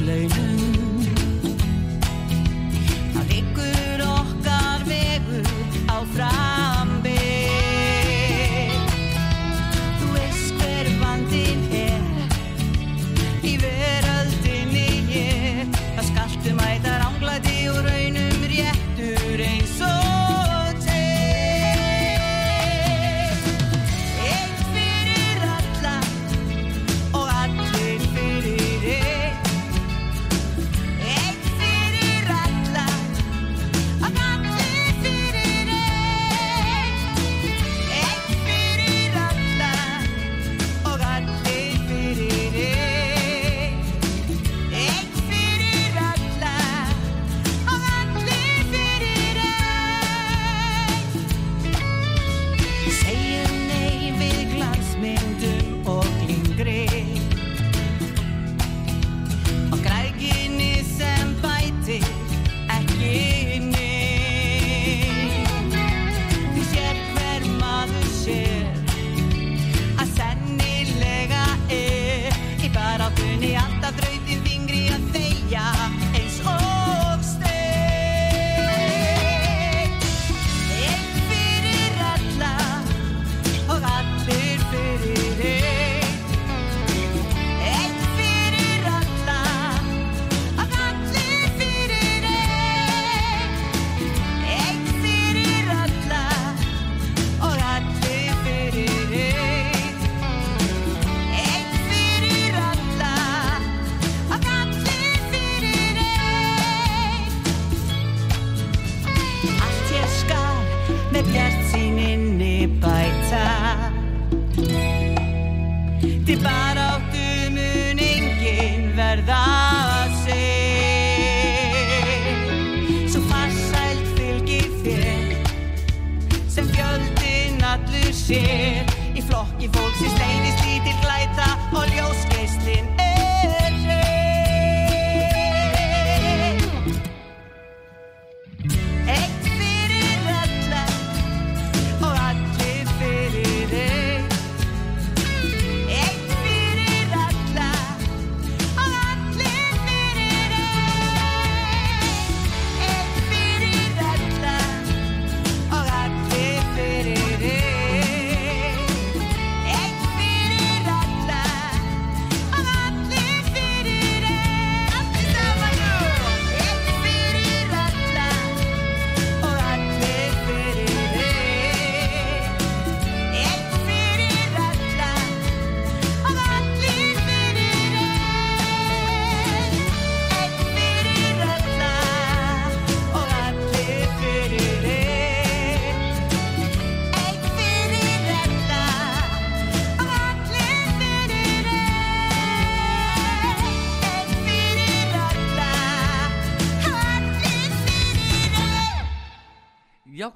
累了。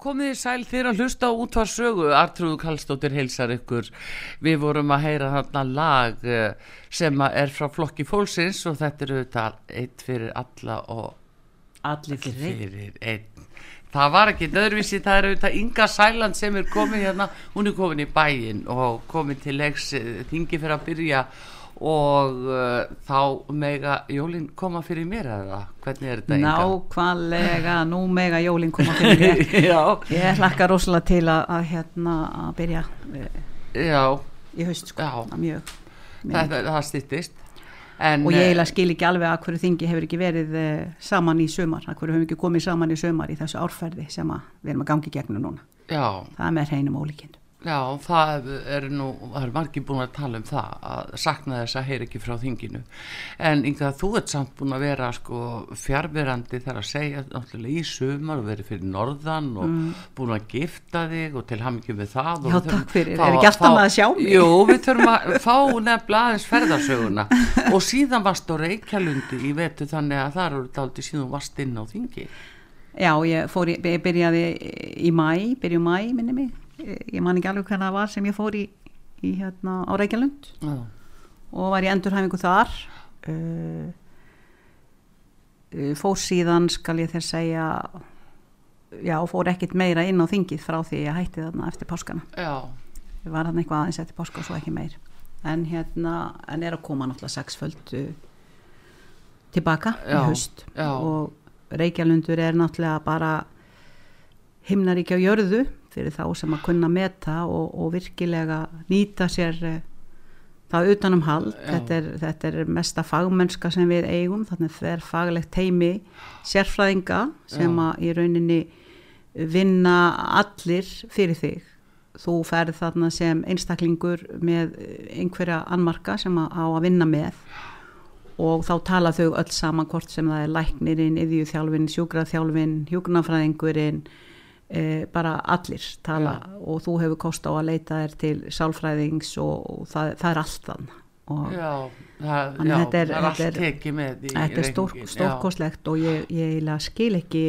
Komið þið sæl þeirra að hlusta á útvarsögu, Artrúðu Kallstóttir heilsar ykkur. Við vorum að heyra þarna lag eh, sem er frá flokki fólksins og þetta eru þetta eitt fyrir alla og Allir fyrir einn. Það var ekki öðruvísi, það er auðvitað Inga Sæland sem er komin hérna, hún er komin í bæinn og komin til leiks eh, þingi fyrir að byrja og uh, þá mega Jólin koma fyrir mér eða hvernig er þetta Inga? Nákvæmlega, nú mega jólinn koma fyrir mér. Já, Ég hlakka rosalega til að, að, hérna, að byrja eh, já, í haust sko, að mjög. það, það stýttist. En, og ég eh, eiginlega skil ekki alveg að hverju þingi hefur ekki verið uh, saman í sömar, að hverju hefur ekki komið saman í sömar í þessu árferði sem við erum að gangi gegnum núna. Já, Það er með hreinum ólíkinn. Já, það er nú, það er margir búin að tala um það að sakna þess að heyra ekki frá þinginu en Inga, þú ert samt búin að vera sko fjárverandi þar að segja náttúrulega í sumar og verið fyrir norðan og búin að gifta þig og til hamingjum við það Mm. Já, takk fyrir. fá Er ekki alltaf maður að sjá mig? Jú, við þurfum að fá nefnilega aðeins ferðarsöguna og síðan varst á Reykjalundi í vetu þannig að það eru daldi síðan varst inn á þingi Já, ég, fór, ég byrjaði í mæ, byrju mæ minni mig, ég man ekki alveg hvernig það var sem ég fór í, í hérna á Reykjalund. Já, og var í endurhæfingu þar. Uh, uh, fór síðan skal ég þér segja já, fór ekkit meira inn á þingið frá því ég hætti þarna eftir páskana. Já, ég var þarna eitthvað aðeins eftir páska og svo ekki meir. En hérna, en er að koma náttúrulega sexföld uh, tilbaka í Já, haust. já. og Reykjalundur er náttúrulega bara himnaríkja á jörðu fyrir þá sem að kunna meta og, og virkilega nýta sér uh, það utanum hald. Þetta er, þetta er mesta fagmennska sem við eigum. Þannig það er faglegt teimi sérfræðinga sem Já. að í rauninni vinna allir fyrir þig. Þú ferð þarna sem einstaklingur með einhverja annmarka sem að, á að vinna með og þá tala þau öll saman hvort sem það er læknirinn, yðjúþjálfin, sjúkraþjálfin, hjúknafræðingurinn, e, bara allir tala og þú hefur kost á að leita þér til sálfræðings og, og það, það er allt þann og já, það, já, þetta er- það er allt tekið með þetta er stór, stórkostlegt og ég, ég skil ekki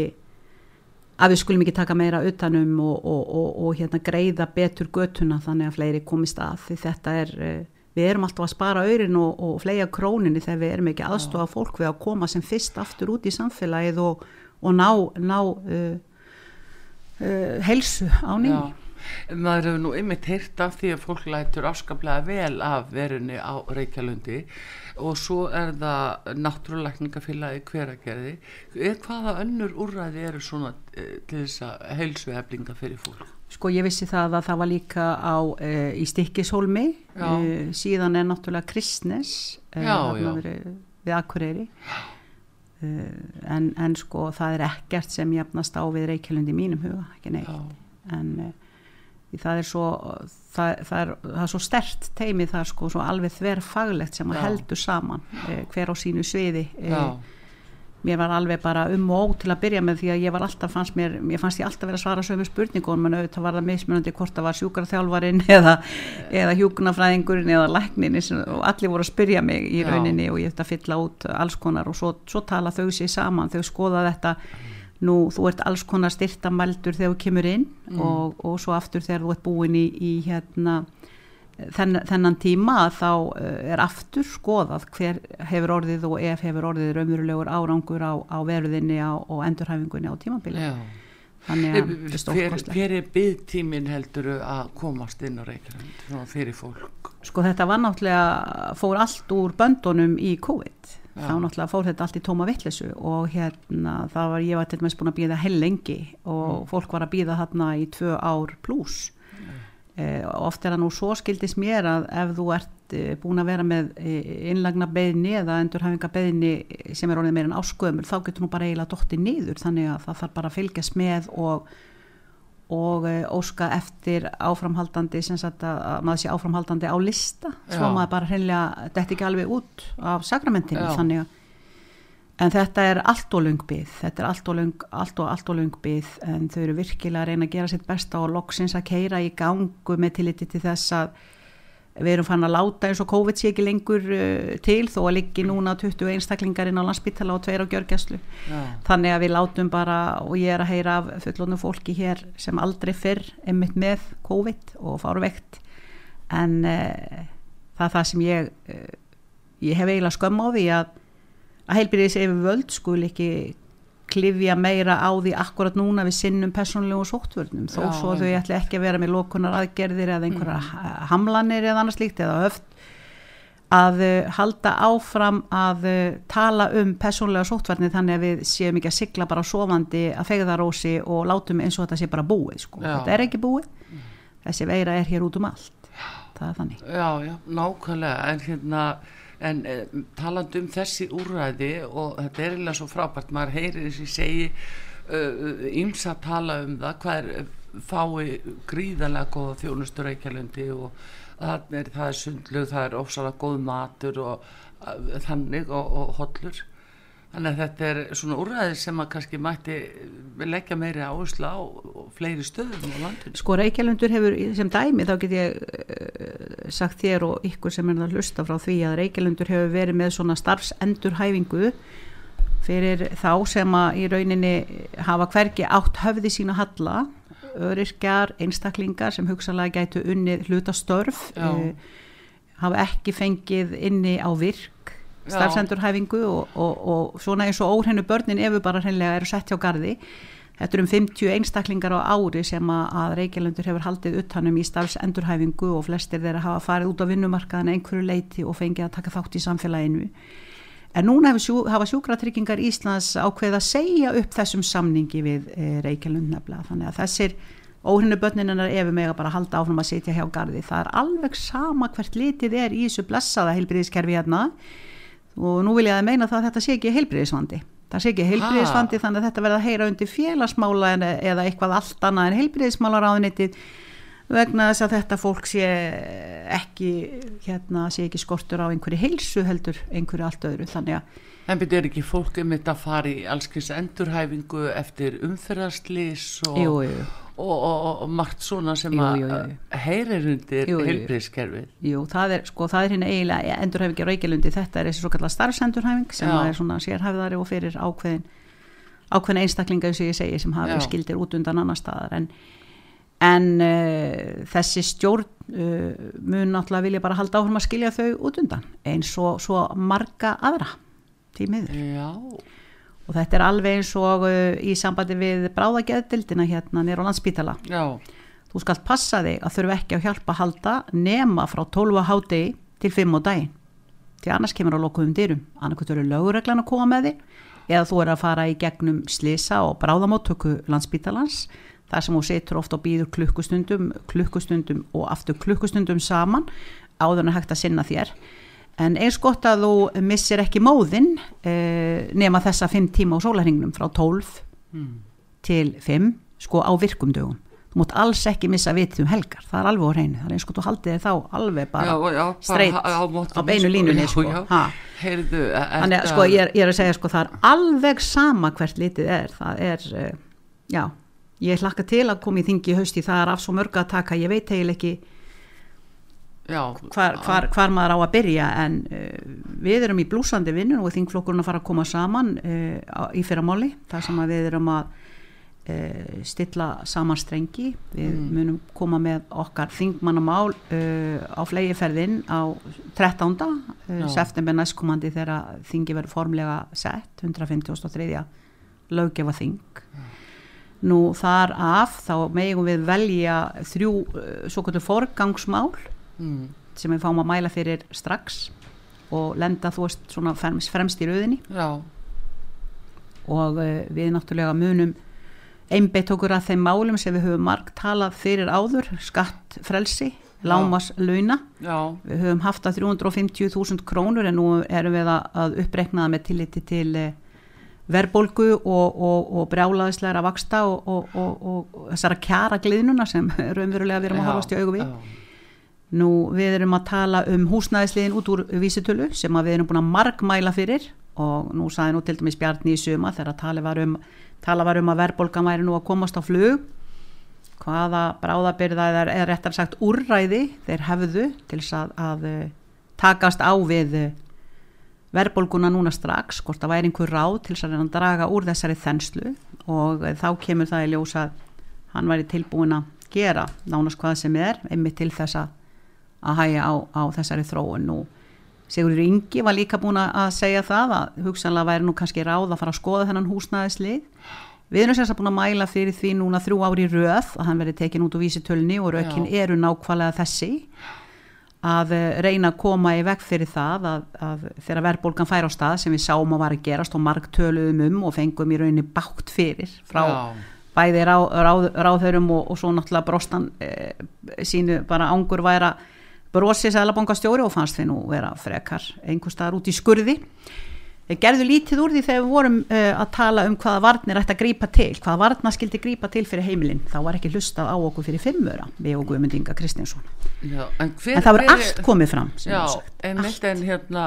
að við skulum ekki taka meira utanum og, og, og, og hérna greiða betur götuna þannig að fleiri komist að. Því þetta er, eh, við erum alltaf að spara aurin og, og fleia króninni þegar við erum ekki aðstofa fólk við að koma sem fyrst aftur út í samfélagið og, og ná, ná uh, uh, helsu á nýj. Já, maður hefur nú einmitt heyrt af því að fólk lætur afskaplega vel af verunni á Reykjalundi og svo er það náttúrulækningafélagi hveragerði er hvaða önnur úrræði eru svona eh, til þess að heilsu eflinga fyrir fólk Sko ég vissi það að það var líka á uh, í Stikkishólmi Já. uh, síðan er náttúrulega Kristnes uh, Já, já. Við Akureyri uh, en, en sko það er ekkert sem jafnast á við Reykjavlund í mínum huga, ekki neitt. En því það er svo það, það, er, það er svo stert teimi það sko svo alveg þver faglegt sem að heldur saman uh, hver á sínu sviði já, mér var alveg bara um og ó til að byrja með því að ég var alltaf fannst mér, mér fannst ég alltaf vera að svara sömu spurningun menn auðvitað var það mismunandi hvort það var sjúkraþjálfarin eða, eða hjúkunafræðingurinn eða læknin og allir voru að spyrja mig í Já. rauninni og ég ætti að fylla út alls konar og svo, svo tala þau sér saman þau skoða þetta nú þú ert alls konar styrtamældur þegar þú kemur inn og, og svo aftur þegar þú ert búin í, í hérna þenn, þennan tíma þá eh, er aftur skoðað hver hefur orðið og ef hefur orðið raunverulegur árangur á, á veruðinni á, og endurhæfingunni á tímabili. Þannig að þetta er Hver, stórkostlegt. hver er byggtíminn heldur að komast inn á Reykjavík svona fyrir fólk? Sko þetta var náttúrulega fór allt úr böndunum í COVID. Já. þá náttúrulega fór þetta allt í tóma vittlesu og hérna það var ég var til dæmis búin að býða hell lengi og fólk var að býða þarna í tvö ár pluss eh, oft er það nú svo skildist mér að ef þú ert eh, búin að vera með eh, innlagna beðni eða endurhæfinga beðni sem er orðið meira en ásköðumul þá getur nú bara eiginlega dotti niður þannig að það þarf bara að fylgjast með og og óska eftir áframhaldandi sem sagt að, að maður sé áframhaldandi á lista svo Já. maður bara hreinlega þetta ekki alveg út af sakramentinu Já. þannig að en þetta er allt og löng byð þetta er allt og löng, allt og, allt og löng byð en þau eru virkilega að reyna að gera sitt besta og loksins að keira í gangu með tilliti til þess að við erum fann að láta eins og COVID sé ekki lengur uh, til þó að liggi núna 20 einstaklingarinn á landsbytala og tveir á gjörgjæslu þannig að við látum bara og ég er að heyra af fullónu fólki hér sem aldrei fyrr einmitt með COVID og fárveikt. En uh, það er það sem ég uh, ég hef eiginlega skömm á því að að heilbyrðis yfir völd skul ekki klifja meira á því akkurat núna við sinnum persónulegu sóttvörnum þó Já, svo þau ætli ekki að vera með lokunar aðgerðir eða einhverja mm. hamlanir eða annars líkt eða höft að uh, halda áfram að uh, tala um persónlega sóttvarni þannig að við séum ekki að sigla bara sofandi að fegðarósi og látum eins og þetta sé bara búið sko. Þetta er ekki búið. Þessi veira er hér út um allt. Það er þannig. Já, já, nákvæmlega. En hérna en e, talandi um þessi úrræði og þetta er eiginlega svo frábært maður heyrir þessi segi ímsa tala um það hvað er fái gríðanlega góða þjónustur Reykjalundi og er, það er sundlug, það er ofsalega góð matur og uh, þannig og, og hollur þannig að þetta er svona úrræði sem að kannski mætti leggja meiri áherslu á fleiri stöðum á landinu Sko Reykjalundur hefur sem dæmi þá get ég uh, sagt þér og ykkur sem er að hlusta frá því að Reykjalundur hefur verið með svona starfsendurhæfingu fyrir þá sem að í rauninni hafa hvergi átt höfði sína halla öryrkjar, einstaklingar sem hugsalega gætu unnið hlutastörf uh, hafa ekki fengið inni á virk. Starfsendurhæfingu og, og, og svona eins og óhrennu börnin ef við bara hreinlega eru sett hjá gardi Þetta er um 50 einstaklingar á ári sem að, að Reykjalandur hefur haldið utanum í starfsendurhæfingu og flestir þeirra hafa farið út á vinnumarkaðan einhverju leiti og fengið að taka þátt í samfélaginu. En núna sjú, hafa sjúkratryggingar Íslands ákveð að segja upp þessum samningi við e, Reykjaland nefnilega. Þannig að þessir óhrinu börnininnar ef við bara halda áfram að sitja hjá gardi. Það er alveg sama hvert litið er í þessu blessaða heilbriðiskerfi hérna og nú vil ég að meina það að þetta sé ekki heilbriðisvandi. Það sé ekki heilbriðisvandi þannig að þetta verða að heyra undir félagsmála eða eitthvað allt annað en heilbriðismálaráðunitið vegna þess að þetta fólk sé ekki, hérna, sé ekki skortur á einhverju heilsu heldur einhverju allt öðru þannig að En byrju er ekki fólk um þetta að fara í allskins endurhæfingu eftir umferðarslýs og, jú, jú, og, og, og margt svona sem Jú, að heyrir undir Jú, jú, það er, sko, það er hérna eiginlega endurhæfingi á Reykjalundi, þetta er þessi svo kallar starfsendurhæfing sem er svona sérhæfðari og fyrir ákveðin ákveðin einstaklinga eins og ég segi sem hafi Já. skildir út undan annar staðar. En, en uh, þessi stjórn uh, mun náttúrulega vilja bara halda áfram að skilja þau út undan eins og svo marga aðra tímiður Já, og þetta er alveg eins og uh, í sambandi við bráðageðdildina hérna nýr á landspítala já, Þú skalt passa þig að þurfa ekki að hjálpa að halda nema frá 12 á hádegi til 5 á daginn. Því annars kemur á lokuðum dyrum. Annarkvæmt eru lögurreglan að koma með þig eða þú er að fara í gegnum slisa og bráðamóttöku landsbítalans þar sem þú setur ofta og býður klukkustundum, klukkustundum og aftur klukkustundum saman áður en hægt að sinna þér. En eins gott að þú missir ekki móðinn eh, nema þessa 5 tíma á sólarhingnum frá 12 til 5 sko á virkum dögum. Þú mútt alls ekki missa vitið um helgar það er alveg á hreinu, það er eins og þú haldið þér þá alveg bara já, já, bara straight á, á, beinu línunni sko. Heyrðu, er þannig að sko ég ég er að segja sko það er alveg sama hvert litið er. Það er, uh, já. Ég hlakka til að koma í þingi í hausti það er af svo mörg að taka, ég veit eiginlega ekki já, hvar, hvar, hvar maður á að byrja en uh, við erum í blúsandi vinnun og þingflokkurinn að fara að koma saman uh, í fyrramáli, þar sem við erum að uh, stilla saman strengi, við munum koma með okkar þingmannamál á flegiferðin á 13. Uh, Já. september næstkomandi þegar þingi verður formlega sett 153. löggefa þing Nú þar af þá megum við velja þrjú svo kvöldu forgangsmál mm, sem við fáum að mæla fyrir strax og lenda þú veist svona fremst, fremst í rauðinni já, og uh, við náttúrulega munum einbeitt okkur að þeim málum sem við höfum marg talað fyrir áður skatt frelsi, lámas launa já, við höfum haft að 350.000 krónur en nú erum við að, að uppreiknaða með tilliti til uh, verbolgu og, og, og brjálaðislegra vaksta og, og, og, og þessara kjara gliðnuna sem raunverulega við erum að já, horfast í augu við. já. Nú við erum að tala um húsnæðisliðin út úr vísitölu sem að við erum búin að margmæla fyrir og nú saði nú til dæmis Bjarni í suma þegar tala var um, tala var um að verðbólgan væri nú að komast á flug hvaða bráðabyrða eða réttar sagt úrræði þeir hefðu til að, að eh, takast á við eh, verðbólguna núna strax hvort það væri einhver ráð til þess að að draga úr þessari þenslu og eh, þá kemur það í ljós að hann væri tilbúin að gera nánast hvað sem er einmitt til þess að að hæja á, á þessari þróun nú Sigurður Ingi var líka búin að segja það að hugsanlega væri nú kannski ráð að fara að skoða þennan húsnæðislið við erum sérst að búin að mæla fyrir því núna þrjú ári röð að hann verði tekin út úr vísitölni og rökin Já. eru nákvæmlega þessi að eh, reyna að koma í veg fyrir það að, að þegar verðbólgan fær á stað sem við sáum að var að gerast og marg töluðum um og fengum í rauninni bátt fyrir frá Já. bæði rá, ráð, ráðhörum og, og svo náttúrulega brostan e, sínu bara ángur væra brosi sælabankastjóri og fannst við nú vera frekar einhver staðar út í skurði þeir gerðu lítið úr því þegar við vorum uh, að tala um hvaða varnir ætti að grípa til hvaða varna skildi grípa til fyrir heimilin. Þá var ekki hlustað á okkur fyrir fimmöra við og Guðmund Inga Kristinsson Já, en, en það er- allt komið fram Já, en, Allt. en hérna,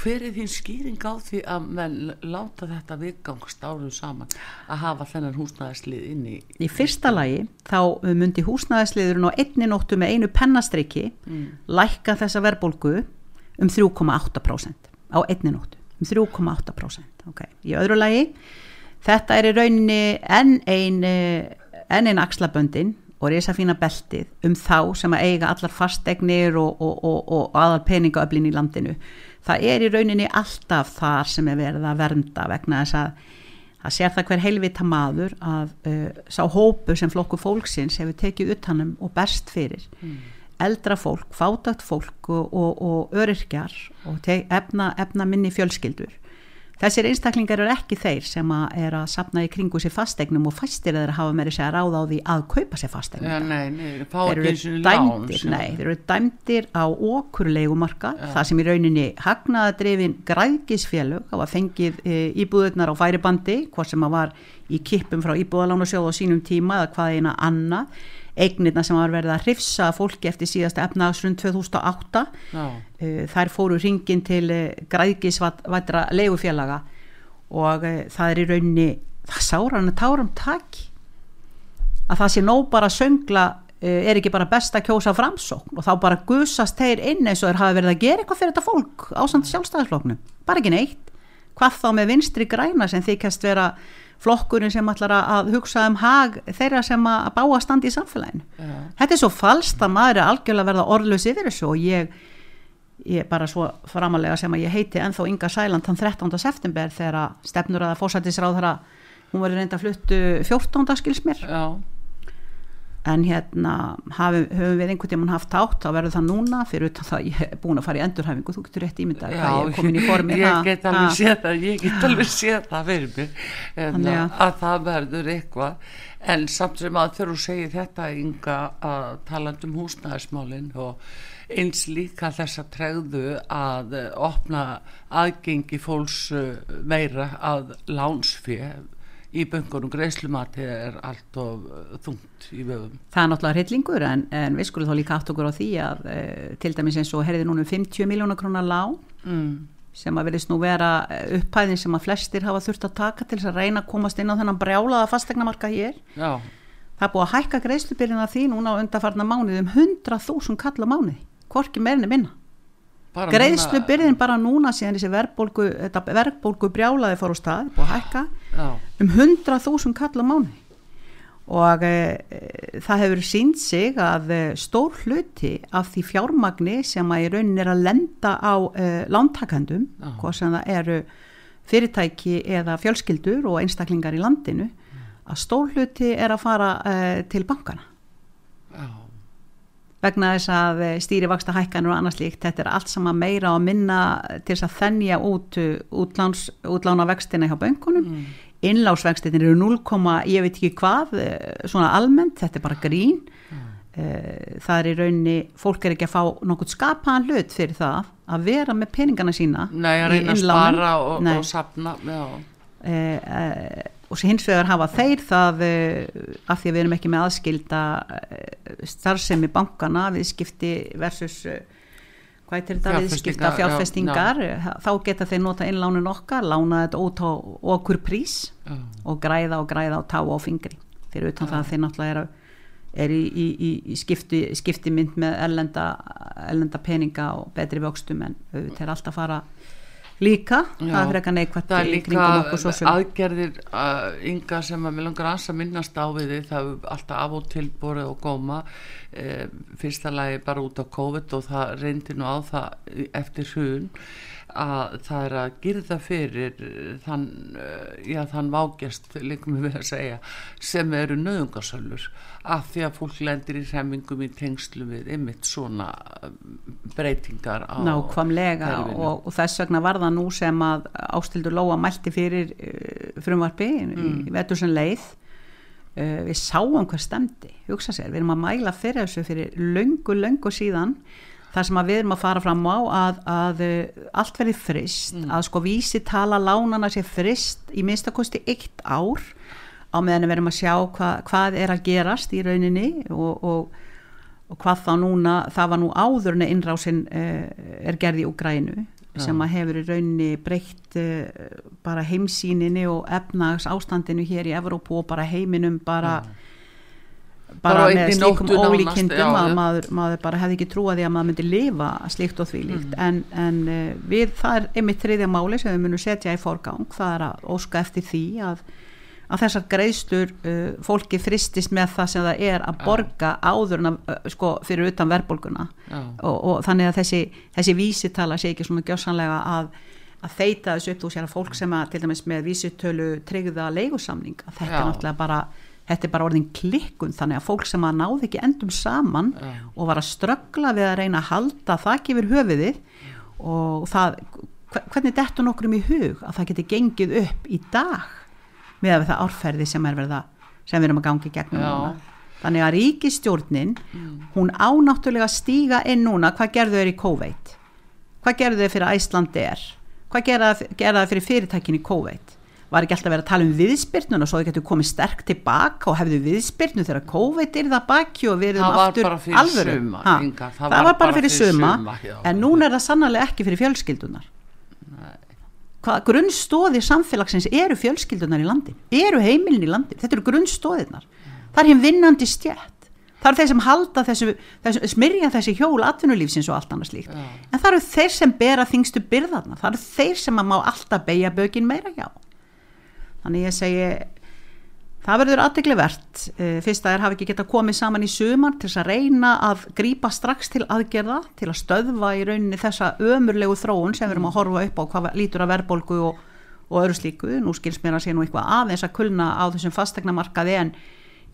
hver er þín skýring á því að menn láta þetta viðgangst árum saman að hafa þennan húsnæðislið inn í Í fyrsta lagi þá myndi húsnæðisliðurinn á einni nóttu með einu pennastriki lækka þessa verðbólgu um 3,8% á einni nóttu um 3,8% okay. í öðru lagi þetta er í rauninni enn ein eh, enn ein axlaböndin og risa fína beltið um þá sem að eiga allar fastegnir og, og, og, og aðal peningaöflin í landinu. Það er í rauninni alltaf þar sem er verið að vernda vegna þess að það sér það hver heilvita maður að uh, sá hópu sem flokku fólksins hefur tekið utanum og berst fyrir eldra fólk, fátagt fólk og, og, og öryrkjar og efna, efna minni fjölskyldur. Þessir einstaklingar eru ekki þeir sem að er að sapna í kringu sér fastegnum og fæstir þeir hafa meiri segja ráð á því að kaupa sér fastegnum Já, nei, nei, þeir eru og dæmdir, nei, þeir eru dæmdir á okurleigumarka, það sem í rauninni hagnaðadrifin græðgisfélög hafa fengið e, íbúðurnar á færibandi, hvað sem að var í kippum frá íbúðalánasjóð á sínum tíma eða hvað eina annað eignirna sem var verið að hrifsa fólki eftir síðasta efnaðsrund 2008 Já, uh, þær fóru ringin til uh, græðgisvætra leigufélaga og uh, það er í rauninni það sáran að táram taki. Að það sé nóg bara að söngla er ekki bara best að kjósa framsókn og þá bara gusast þeir inn eins og þeir hafa verið að gera eitthvað fyrir þetta fólk á samt sjálfstæðisfloknum, bara ekki neitt. Hvað þá með vinstri græna sem þykjast vera flokkurinn sem ætlar að- að hugsa um hag þeirra sem að bá að standa í samfélaginu já, þetta er svo falskt að maður er algjörlega að verða orðlaus yfir þessu og ég, ég bara svo framalega sem að ég heiti ennþá Inga Sæland þann 13. september þegar að stefnur að fósættisráð þeirra hún verður reynda að fluttu 14. skils mér já, en hérna hafi, höfum við einhvern tímann haft átt þá verður það núna fyrir utan það að ég er búin að fara í endurhæfingu þú getur rétt ímyndað hvað ég er komin í formi ég get alveg séð það ég get alveg séð það fyrir mér en Þannig að, að- að það verður eitthvað. En samt sem að þegar þú segir þetta Inga að talandi um húsnæðismálin og eins líka þessa tregðu að opna aðgengi fólks eh, meira að lánsfé í böngunum greiðslumati er allt of eh, þungt í vöfum það er náttúrulega hryllingur en, en við skulum þá líka átt okkur á því að e, til dæmis eins og herði núna um 50 miljónar krónar lán mm. sem að verðist nú vera eh, upphæðin sem að flestir hafa þurft að taka til þess að reyna að komast inn á þennan brjálaða fastegnamarka hér. já, Það er búið að hækka greiðslubyrðina því núna á undarfarna mánuði um 100.000 kall á mánuði, hvorki meirinni minna. bara Greiðslubyrðin bara núna síðan þessi verðbólgu, brjálaði fór á stað, búið að hækka já, um 100.000 kall á mánuði. Og e, það hefur sínt sig að e, stór hluti af því fjármagni sem að í raunin er að lenda á e, lántakandum, Já. hvað sem það eru fyrirtæki eða fjölskyldur og einstaklingar í landinu að stór hluti er að fara til bankana já, vegna þess að stýrivaksta hækkanur og annars líkt, þetta er allt sama meira og minna til þess að þennja út útlána vextina hjá bönkunum. Mm. Innlásvextin eru 0, ég veit ekki hvað eh, svona almennt, þetta er bara grín. Mm. það er í rauninni fólk er ekki að fá nokkuð skapaðan hlut fyrir það að vera með peningana sína nei að reyna að spara og, og sapna eh, eh, og hins vegar hafa þeir það eh, af því að við erum ekki með aðskilda eh, starfsemi bankana viðskipti versus eh, hvað er þetta? Fjárfestingar, viðskipta já, fjárfestingar? eh, þá geta þeir nota innlánin okkar lána þetta út á okkur prís já, og græða og græða á tá og fingri. Fyrir utan það að þeir náttúrulega eru er í, í, í, skipti, skipti mynd með ellenda, ellenda peninga og betri vöxtum en þeir alltaf fara líka, Já. það er fyrir eitthvað neikvætt það er líka aðgerðir uh, ynga sem að mér langar aðeins að minnast á við þið það er alltaf af og til borið og góma. Uh, fyrsta lagi bara út á COVID og það reyndi nú á það eftir hrun að það er að girða fyrir eh, þann, uh, já, þann vágjast líkum við að segja sem eru nöðungasölur af því að fólk lendir í hremmingum í tengslu við ymmit svona eh, breytingar á Nákvæmlega kerfinu. og, og þess vegna var það nú sem að Ástildur Lóa mælti fyrir uh, frumvarpi mm. í vetur sem leið við sáum hvað stemdi hugsa sér, við erum að mæla fyrir þessu fyrir löngu, löngu síðan það sem við erum að fara fram á að, að uh, allt verði frist að sko vísi tala lánana sé frist í minnstakosti eitt ár á meðan við erum að sjá hva, hvað er að gerast í rauninni og, og, og hvað þá núna það var nú áður en innrásin uh, er gerð í Úgrænu sem að hefur í rauninni breytt uh, bara heimsýninni og efnags ástandinu hér í Evrópu og bara heiminum bara Bara á bara með slíkum ólíkindum já, að maður, maður bara hefði ekki trúað því að maður myndi lifa slíkt og því líkt en, en uh, við, það er einmitt þriðja máli sem við munum setja í forgang. Það er að óska eftir því að, að þessar greiðslur uh, fólki fristist með það sem það er að borga áður en að, uh, sko, fyrir utan verðbólguna. Og, og þannig að þessi, þessi vísitala sé ekki svona gjössanlega að að þeita þessu upp. Þú sér að fólk sem að til dæmis með vísitölu tryggða leigusamning að þetta er náttúrulega bara þetta er bara orðin klikkun þannig að fólk sem að náði ekki endum saman Já. og var að ströggla við að reyna að halda þakk yfir höfuðið og það, hve- hvernig dettur nokkrum í hug að það geti gengið upp í dag með að það árferði sem er verða sem við erum að gangi gegnum núna? Þannig að ríkistjórnin hún ánáttúrulega stíga inn núna hvað gerðu þeir í COVID hvað gerðu þeir fyrir Æslandir hvað gera, gera þeir fyrir fyrirtækin í COVID var ekki alltaf verið að tala um viðspyrnuna svo þau getur komið sterk tilbaka og hefðu viðspyrnu þegar COVID er það baki og við erum Það var aftur alvöru. suma, Ha, Inga, það, var bara fyrir suma, já. en núna er það sannlega ekki fyrir fjölskyldunar hvað grunnstóðir samfélagsins eru fjölskyldunar í landi eru heimilin í landi, þetta eru grunnstóðirnar það er hinn vinnandi stjætt það eru þeir sem halda þessu, þessu smyrja þessi hjól atvinnulífsins og allt annars líkt Já. en það eru þeir sem bera þingstu byrðarna það eru þeir sem að má alltaf beigja bökin meira hjá þannig ég segi það verður aðdeglivert fyrst að þær hafi ekki geta komið saman í sumar til þess að reyna að grípa strax til aðgerða til að stöðva í rauninni þessa ömurlegu þróun sem við erum að horfa upp á hvað lítur að verðbólgu og, og öðru slíku. Nú skils mér að sé nú eitthvað aðeins að kulna á þessum fastegnamarkaði en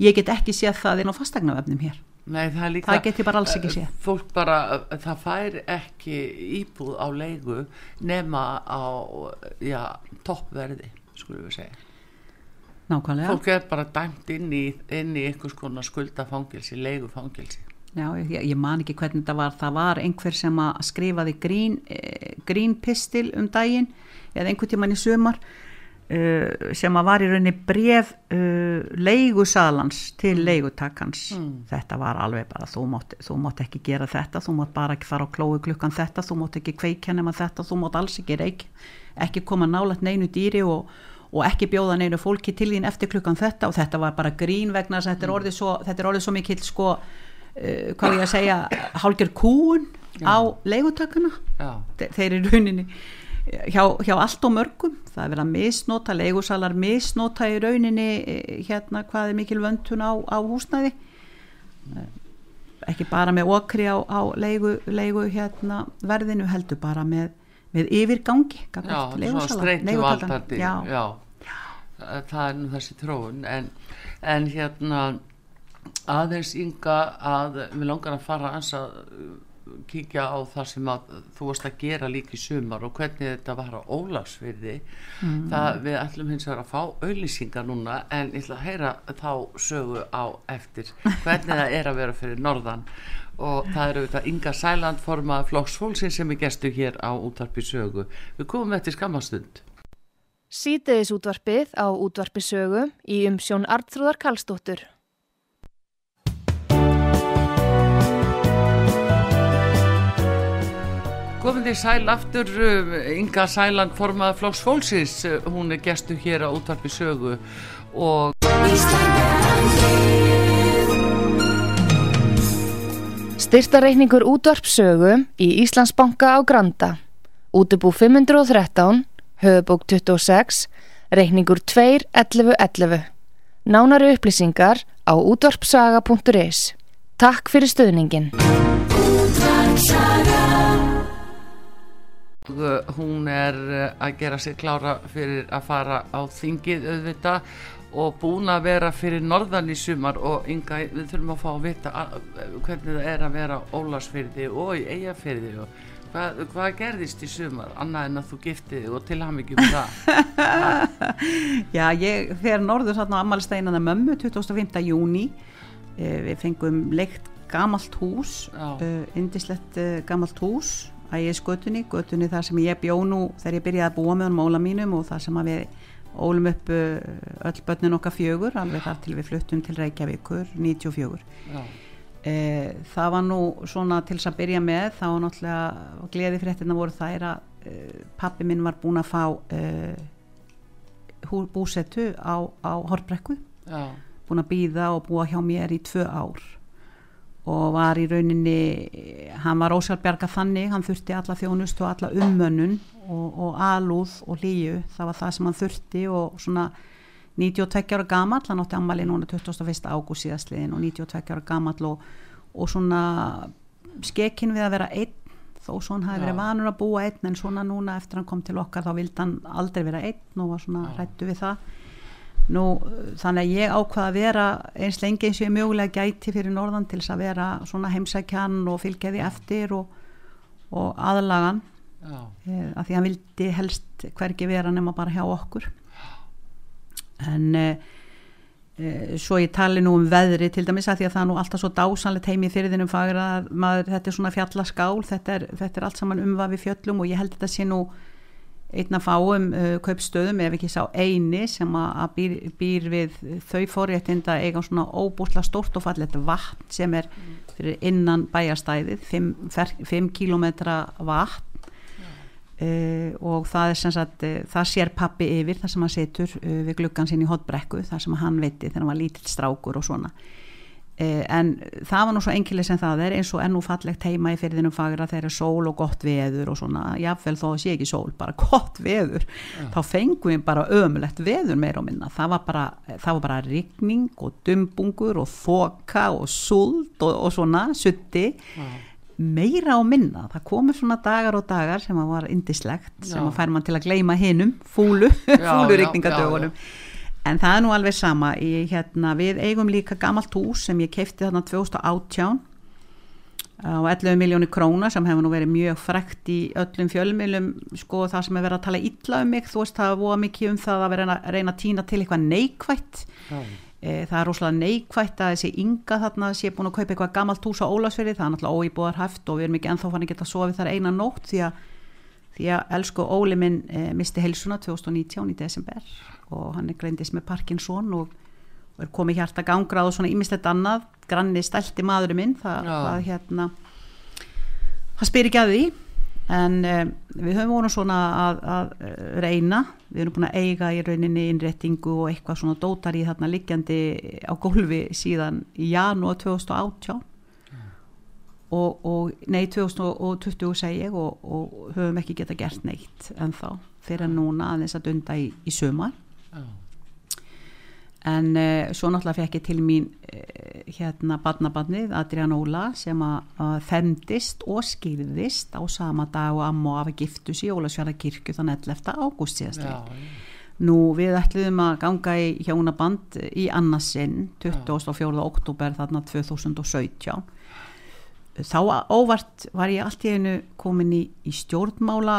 ég get ekki séð það inn á fastegnavefnum hér. Nei, það, líka, Það get ég bara alls ekki eh, séð. Fólk bara, eh, það fær ekki íbúð á leigu nema á, já, toppverði, skulum við segja. nákvæmlega. Fólk er bara dæmt inn í, inn í einhvers konar skuldafangilsi, leigufangilsi. Já, ég, ég man ekki hvernig þetta var. Það var einhver sem að skrifaði grín, eh, grín pistil um daginn eða einhvern tíman í sumar uh, sem að var í rauninni bref uh, leigusalans til leigutakans. Þetta var alveg bara þú mátt, þú mátt ekki gera þetta þú mátt bara ekki fara á klói klukkan þetta þú mátt ekki kveikja nema þetta þú mátt alls ekki reik ekki koma nálægt neinu dýri og, og ekki bjóða neinu fólki til þín eftir klukkan þetta og þetta var bara grín vegna þess að þetta er orðið svo, þetta er orðið svo mikill sko uh, hvað ég að segja hálgjör kúun á leigutakana Já, Þe- þeir eru rauninni hjá, hjá allt og mörgum. Það er verið að misnota, leigusalar misnota í rauninni eh, hérna hvað er mikil vöntun á, á húsnæði. Eh, ekki bara með okri á, á leigu, leigu hérna verðinu heldur bara með, með yfirgangi já, svona leigusala, streytu leigutakan. valdandi. já, já. Það- er nú þessi tróun, en, en hérna aðeins ynga að við langar að fara ans að uh, kíkja á það sem að þú varst að gera líka í sumar og hvernig þetta var á Ólafsfyrði það við ætlum hins vegar að fá auðlýsingar núna en ég ætla að heyra þá sögu á eftir hvernig það er að vera fyrir norðan og það eru þetta Inga Sæland formað flokksfólksinn sem er gestu hér á útarpi sögu. Við komum eftir skammastund Sítiðis útvarpið á útvarpi sögu í umsjón Artrúðar Karlsdóttur. Komið þið sæl aftur, um, Inga Sæland formað Flóks Fólksins, hún er gestu hér á útvarpi sögu og Styrtareikningur útvarpsögu í Íslandsbanka á Granda. Útubú 513, höfubók 26, reikningur 2.11.11. Nánari upplýsingar á útvarpsaga.is. Takk fyrir stöðningin. hún er uh, að gera sig klára fyrir að fara á þingið auðvitað og búin að vera fyrir norðan í sumar og Inga, við þurfum að fá að vita að, hvernig það er að vera á Ólasfyrði og í Eyjafyrði og hvað, hvað gerðist í sumar annað en að þú giftið og til ham ekki um það Já, ég fer norður þarna á ammælsteinana mömmu 25. júni eh, við fengum leikt gamalt hús uh, indislegt uh, gamalt hús að ég er skötunni, götunni þar sem ég bjó nú þegar ég byrjaði að búa með honum óla mínum og þar sem að við ólum upp uh, öll börnin okkar fjögur alveg þar til við fluttum til Reykjavíkur 94 já, e, það var nú svona til þess að byrja með þá var náttúrulega gleði fréttina voru þær að e, pappi minn var búin að fá e, hú, búsetu á, á Hortbrekku búin að býða og búa hjá mér í tvö ár og var í rauninni hann var ósjálfbjarga þannig hann þurfti alla þjónust og alla ummönnun og, og alúð og líu það var það sem hann þurfti og svona 92 ára gamall, hann átti ammali núna 21. ágúst síðastliðin og 92 ára gamall og, og svona skekkin við að vera einn þó svo hann hafi verið vanur að búa einn en svona núna eftir hann kom til okkar þá vildi hann aldrei vera einn og var svona Já. hrættu við það Nú, þannig að ég ákvaða að vera eins lengi eins og ég mögulega gæti fyrir norðan til þess að vera svona heimsækjan og fylgja því eftir og, og aðlagan. Já, eh, af því hann vildi helst hvergi vera nema bara hjá okkur. En eh, eh, svo ég tali nú um veðri til dæmis að því að það er nú alltaf svo dásanlegt heim í fyrirðinum fagur að maður, þetta er svona fjallaskál þetta er, þetta er allt saman umvafi fjöllum og ég held þetta sé nú einn að fáum uh, kaupstöðum ef ekki sá eini sem að býr, býr við þau forréttinda eiga svona óbúslega stórt og fallet vatn sem er fyrir innan bæjarstæðið 5 kilometra vatn. Uh, og það er sem sagt uh, það sér pappi yfir þar sem hann setur uh, við gluggan sinn í hotbrekku þar sem hann veitti þegar hann var lítill strákur og svona en það var nú svo engileg sem það er eins og ennú fallegt heima í fyrðinum fagra þegar er sól og gott veður og svona. Jáfnvel þó sé ekki sól, bara gott veður. Þá fengum við bara ömulegt veður meira og minna, það var bara það var bara rigning og dumbungur og þoka og sult og, og svona sutti já, meira og minna, það komur svona dagar og dagar sem að var indislegt sem að fær mann til að gleyma hinum fúlu, Já, fúlu já, rigningadögunum en það er nú alveg sama. Í, hérna, við eigum líka gamalt hús sem ég keifti þarna 2018 á 11 miljónir króna sem hefur nú verið mjög frekt í öllum fjölmilum sko það sem er verið að tala illa um mig. Þú veist það var mikið um það að vera að reyna að týna til eitthvað neikvætt. Já, E, það er rosalega neikvætt að þessi ynga þarna sé búin að kaupa eitthvað gamalt hús á Ólasfyrði, það er náttúrulega óýbúðar hæft og við erum ekki ennþá fann að geta sofið þar eina nótt því að, því að elsku Óli minn e, misti heilsuna 2019 í desember og hann er greindist með Parkinson og, og er komið hjarta gangrað og svona ímislegt annað, granni stælti maðurinn minn, það, það hérna það spyr ekki að því en um, við höfum voru svona að, að eh, reyna. Við erum búin að eiga í rauninni innréttingu og eitthvað svona dótar í þarna liggjandi á gólfi síðan í janúar 2018 og, og nei 2020 segi ég og, og höfum ekki geta gert neitt en þá fyrir en núna aðeins að dunda í, í sumar. Já, en uh, svo náttúrulega fekk ég til mín uh, hérna badnabarnið Adrián Óla sem að að femdist og skýrðist á sama dag og amma og afi giftu sig í Ólasfjara kirkju þann 11. ágúst síðast já, Nú við ætluðum að ganga í hjónaband í annarsinn 24. oktober þarna 2017 þá óvart var ég allt í einu komin í, í stjórnmála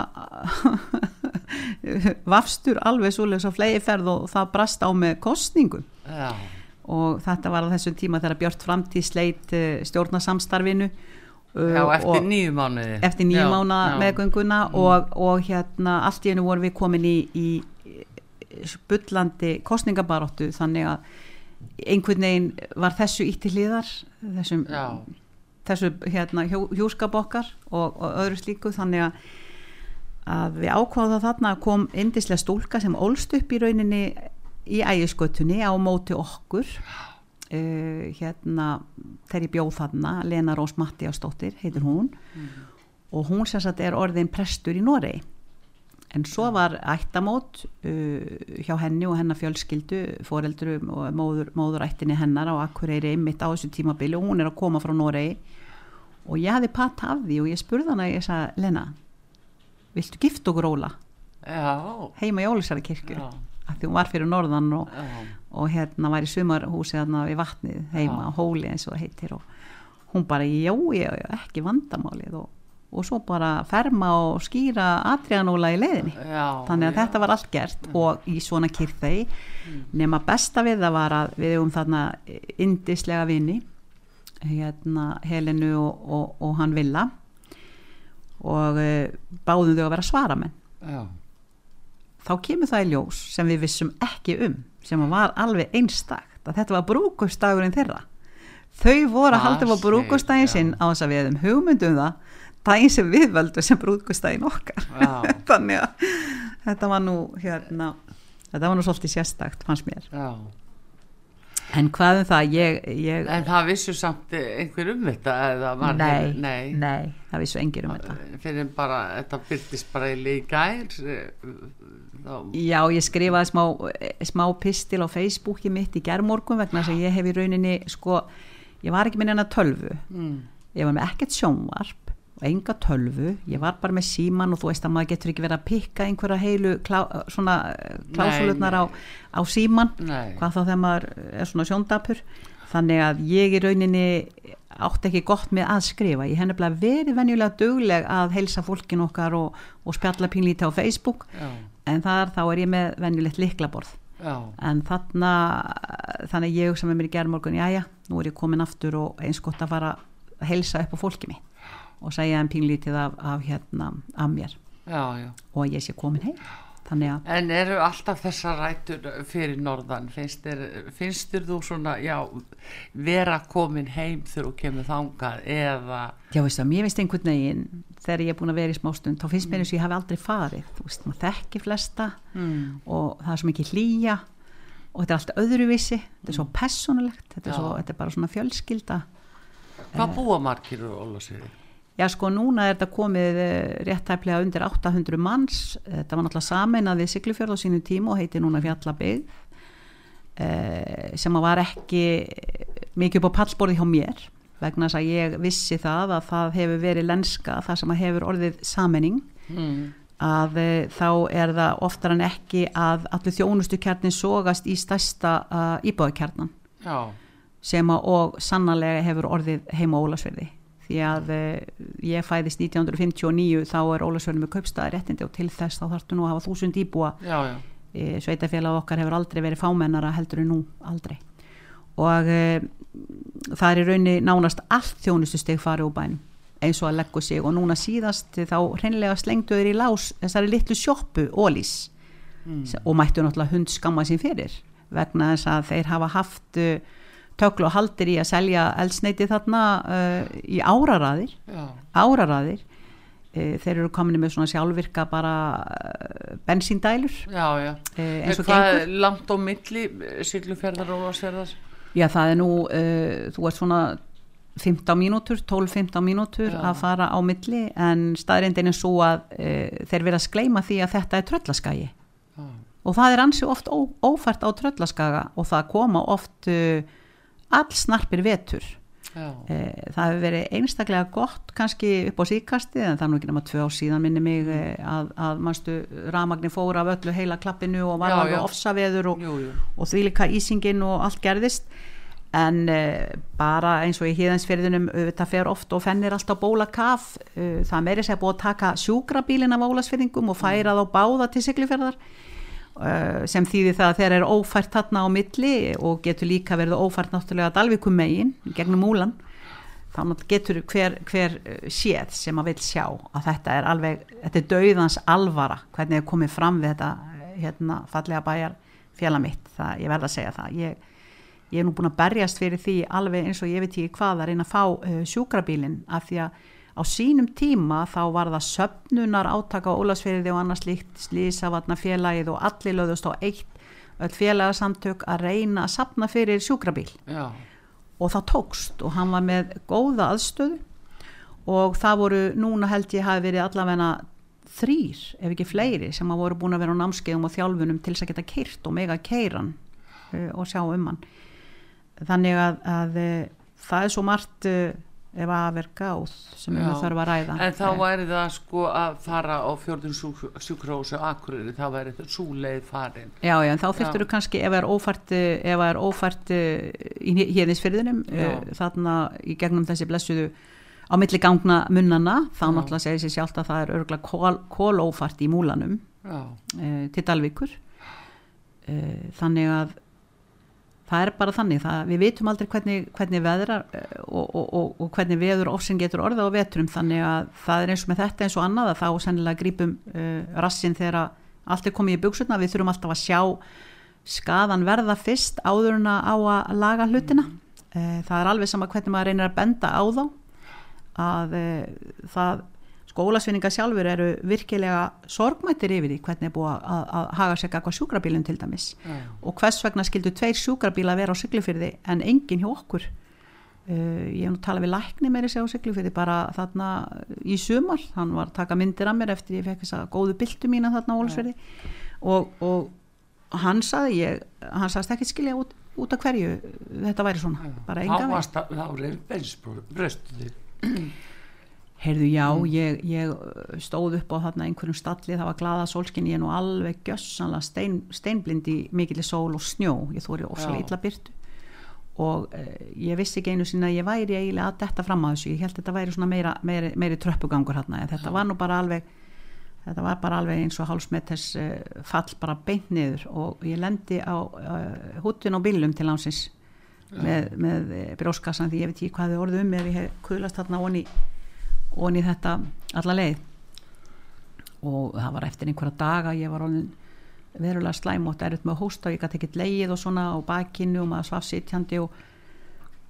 vafstur alveg svoleiðis á flegiferð og það brast á með kostningum já, og þetta var á þessum tíma þegar Björt framtíð sleit stjórnarsamstarfinu uh, já, eftir nýju mánuði eftir nýju Já, mánu já. Mm. meðgönguna og, og hérna allt í hennu vorum við komin í, í bullandi kostningabaróttu þannig að einhvern veginn var þessu ítti hliðar þessum, já, þessu hérna, hjú, hjúskap okkar og, og öðru slíku þannig að, að við ákváðum þarna að kom indislega stúlka sem ólst upp í rauninni í ægiskötunni á móti okkur. Uh, hérna þegar ég bjóð þarna Lena Rós Mattiastóttir heitir hún. Og hún sagt er orðin prestur í Noregi en svo var ættamót uh, hjá henni og hennar fjölskyldu foreldrum og móður, móðurættinni hennar á Akureyri einmitt á þessu tímabili og hún er að koma frá Noregi. Og ég hafði patt af því og ég spurði hana ég sagði, Lena viltu gifta okkur Óla? Já, heima í Ólisara kirkju af því hún var fyrir norðan og, og hérna var í sumarhúsi þarna við vatnið heima, hóli eins og heitir og hún bara, já, já, já, ekki vandamálið. Og, og svo bara ferma og skýra Adrianóla í leiðinni. Já þannig að já. þetta var allt gert og í svona kyrþei nema besta við það var að við um þarna indislega vini hérna Helenu og, og, og hann Villa. Og uh, báðum þau að vera svaramenn. Já, þá kemur það í ljós sem við vissum ekki um sem var alveg einstakt að þetta var brúkustagurinn þeirra. Þau voru að Það halda á já. sinn á þess að við hefum hugmyndum það daginn sem við völdum sem brúkustaginn okkar. Já, þannig að þetta var nú hérna þetta var nú svolítið sérstakt fannst mér. Já. en hvað um það ég, ég En það vissu samt einhver um þetta eða var nei, nei, nei, það vissu engir um þetta. Fyrir bara, þetta byrtist bara í leikær þá, Já, ég skrifaði smá, smá pistil á Facebooki mitt í gerðmorgun vegna þess að ég hef í rauninni sko, ég var ekki með neina tölvu. Mm, ég var með ekkert sjónvarp enga tölvu, ég var bara með síman og þú veist að maður getur ekki verið að pikka einhverja heilu klá, svona klásulutnar á, á síman nei, hvað þá þegar maður er svona sjóndapur. Þannig að ég í rauninni átti ekki gott með að skrifa. Ég henni bara verið venjulega dugleg að heilsa fólkin okkar og, og spjalla pínlíti á Facebook. Já, en þar þá er ég með venjulegt liklaborð já, en þarna þannig ég sem er mér í gerðmorgun jæja, nú er ég komin aftur og eins gott að fara að heilsa upp á fólki mig og segja þeim pínlítið af, af hérna af mér. Já, já. Og að ég sé komin heim. Þannig að En eru alltaf þessar rætur fyrir norðan, finnst þér, þú svona, já, vera komin heim þegar þú kemur þangað eða, Já, veistu, mér finnst einhvern veginn þegar ég er búin að vera í smástund þá finnst mér eins og ég hafi aldrei farið. Þú veist, maður þekki flesta mm, og það er svo mikið hlýja og þetta er allt öðruvísi. Þetta er svo personulegt, þetta er, svo, þetta er bara svona fjölskylda. Hvað búa margir úr Ólasviði? Já, sko, núna er þetta komið eh, réttæflega undir 800 manns. Þetta var náttúrulega sameinað við Siglufjörð á sínu tíma og heiti núna Fjallabygg eh, sem var ekki mikið upp á pallborði hjá mér vegna þess að ég vissi það að það hefur verið lenska, það sem hefur orðið sameining. Mm, að þá er það oftar en ekki að allir þjónustu kjarnin sogast í stærsta íbáðkjarnan sem að og sannarlega hefur orðið heima Ólasverði því að e, ég fæðist 1959 þá er Ólasverði með kaupstaði réttindi og til þess þá þarftu nú að hafa þúsund íbúa. Já, já, e, sveitafélag okkar hefur aldrei verið fámennara heldur en nú aldrei. Og e, það er í raunni nánast allt þjónustu steg farið úr bænum eins og að leggu sig. Og núna síðast þá hreinlega slengdu þeir í lás þessari litlu sjoppu Ólís mm, og mættu náttúrulega hund skamma sín fyrir vegna þess að þeir hafa haft uh, töklu og haldir í að selja eldsneiti þarna uh, í áraraðir. Já, áraraðir. Uh, þeir eru komin með svona sjálfvirka bara uh, bensíndælur. Já, já. uh, eins og gengur. er langt á milli Siglufjörðar og Ólasverðar? Já, það er nú, uh, þú ert svona 15 mínútur, 12-15 mínútur Já. að fara á milli en staðrindin er svo að uh, þeir verða að skleima því að þetta er tröllaskagi. Og það er ansi oft ó, ófært á tröllaskaga og það koma oft uh, allsnarpir vetur. Uh, það hefur verið einstaklega gott kannski upp á síkasti en það er nú ekki nema tvö ár síðan minni mig uh, að, að mannstu ramagni fóra af öllu heila klappinu og var alveg ofsaveður og, og því líka ísingin og allt gerðist. En uh, bara eins og í híðansferðinum þetta fer oft og fennir allt á bólakaf uh, það er meiri sér búið að taka sjúkrabílin af ólasferðingum og færa þá báða til Siglufjörðar uh, sem þýðir það að þeir eru ófært þarna á milli og getur líka verið ófært náttúrulega dalvikum megin gegnum þá náttúrulega getur hver, hver uh, séð sem að vil sjá að þetta er alveg, þetta er dauðans alvara hvernig er komið fram við þetta hérna fallega bæjar fjalla mitt. Það, ég verð að segja það. Ég, ég er nú búin að berjast fyrir því alveg eins og ég veit ekki hvað að reyna að fá uh, sjúkrabílinn af því að á sínum tíma þá var það söpnunar átaka á Ólasfeyriði og annars líkt slísavatna félagið og allir lögðust á eitt öll félagasamtök að reyna að sapna fyrir sjúkrabíl. Já, og það tókst og hann var með góða aðstöðu og það voru, núna held ég hafi verið allavega þrýr, ef ekki fleiri sem að voru búin að vera á námskeiðum og þjálfunum til þess að geta keirt og mega keiran uh, og sjá um hann. Þannig að, að uh, það er svo margt uh, ef að verka á sem við Já. þarf að ræða. En þá Eh, væri það sko að fara á fjörðun sjúkrósu Akureyri, þá væri þetta súleið farin. Já, já, en þá þurftur þú kannski ef það er ófært, eh, ef það er ófært eh, í hérnisfyrðinum þarna í gegnum þessi blessuðu á milli gangna munnana þá Já. náttúrulega segir sér sjálft að það er örgulega kól, kólófært í múlanum e, til Dalvíkur. E, þannig að það er bara þannig, það, við vitum aldrei hvernig, hvernig veðrar eh, og, og, og, og hvernig veður ofsinn getur orða á vetrum. Þannig að það er eins og með þetta eins og annað að þá sennilega grípum uh, rassin þegar allt er komið í buksutna við þurfum alltaf að sjá skadan verða fyrst áður en að á að laga hlutina. Uh, það er alveg sama hvernig maður reynir að benda á þá að uh, það skólasvinninga sjálfur eru virkilega sorgmættir yfir því hvernig er búið að, að haga sig eitthvað sjúkrabílun til dæmis. Já. og hvers vegna skildu tveir sjúkrabíla vera á Siglufyrði en engin hjá okkur? Uh, ég hef nú talað við lækni meiri sig á Siglufyrði bara þarna í sumar. Hann var að taka myndir af mér eftir ég fekk þessa góðu byltu mína þarna á Ólsfyrði og, og hann saði ég hann sagðist ekki skilja út, út af hverju þetta væri svona, bara enga veginn Heyrðu, já, ég, ég uh, stóð upp á þarna einhverjum stalli, það var glaða sólskinn, ég er nú alveg gjössanlega stein, steinblind í mikilli sól og snjó, ég þóri óslega Já. illa byrtu og uh, ég vissi ekki einu sinni að ég væri eiginlega að detta fram að þessu, ég held að þetta væri svona meira, meiri, meiri tröppugangur hérna, þetta var nú bara alveg, þetta var bara alveg eins og hálsmeters uh, fall bara beint niður. Og ég lendi á uh, húttin á bílum til lánsins með, með eh, brjóskassan því ég veit ekki hvað þið orðið um ef ég hef kuðlast þarna onni og í þetta alla leið. Og það var eftir einhverja daga ég var orðin verulega slæmótt erut með hósta og ég gæti ekkert leið og svona á bakinu og maður svaf sitjandi og,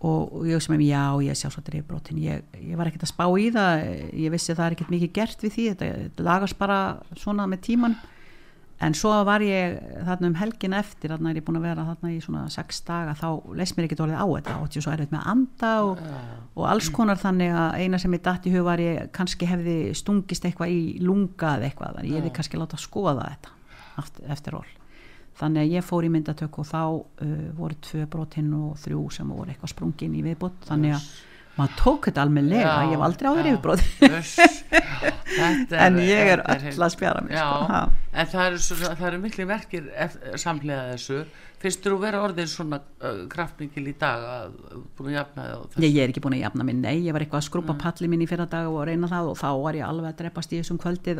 og, og ég sem að já ég sé svo drifbrotin ég, ég var ekkert að spá í það ég vissi að það er ekkert mikið gert við því þetta lagast bara svona með tíman en svo var ég þarna um helgin eftir þarna er ég búin að vera þarna í svona sex daga þá leist mér ekkert orðið á þetta. Og svo er þetta með að anda og, og alls konar þannig að eina sem ég datt í hug var ég kannski hefði stungist eitthvað í lunga eða eitthvað þannig ég hefði kannski láta að skoða þetta eftir, ról þannig að ég fór í myndatök og þá uh, voru tvö brotinn og þrjú sem voru eitthvað sprungin í viðbútt þannig að maður tók þetta almennilega, Já, ég hef aldrei áður þetta en ég er öll að spjara mig Já, sko, en það eru, það eru miklu verkir samhliða þessu. Finnst þú að vera orðin svona uh, kraftmikil í dag að búin að jafna þig Ég, er ekki búin að jafna minn, nei, ég var eitthvað að skrúpa palli minn í fyrra dag og reyna það og þá var ég alveg að dreppast í þessum kvöldið.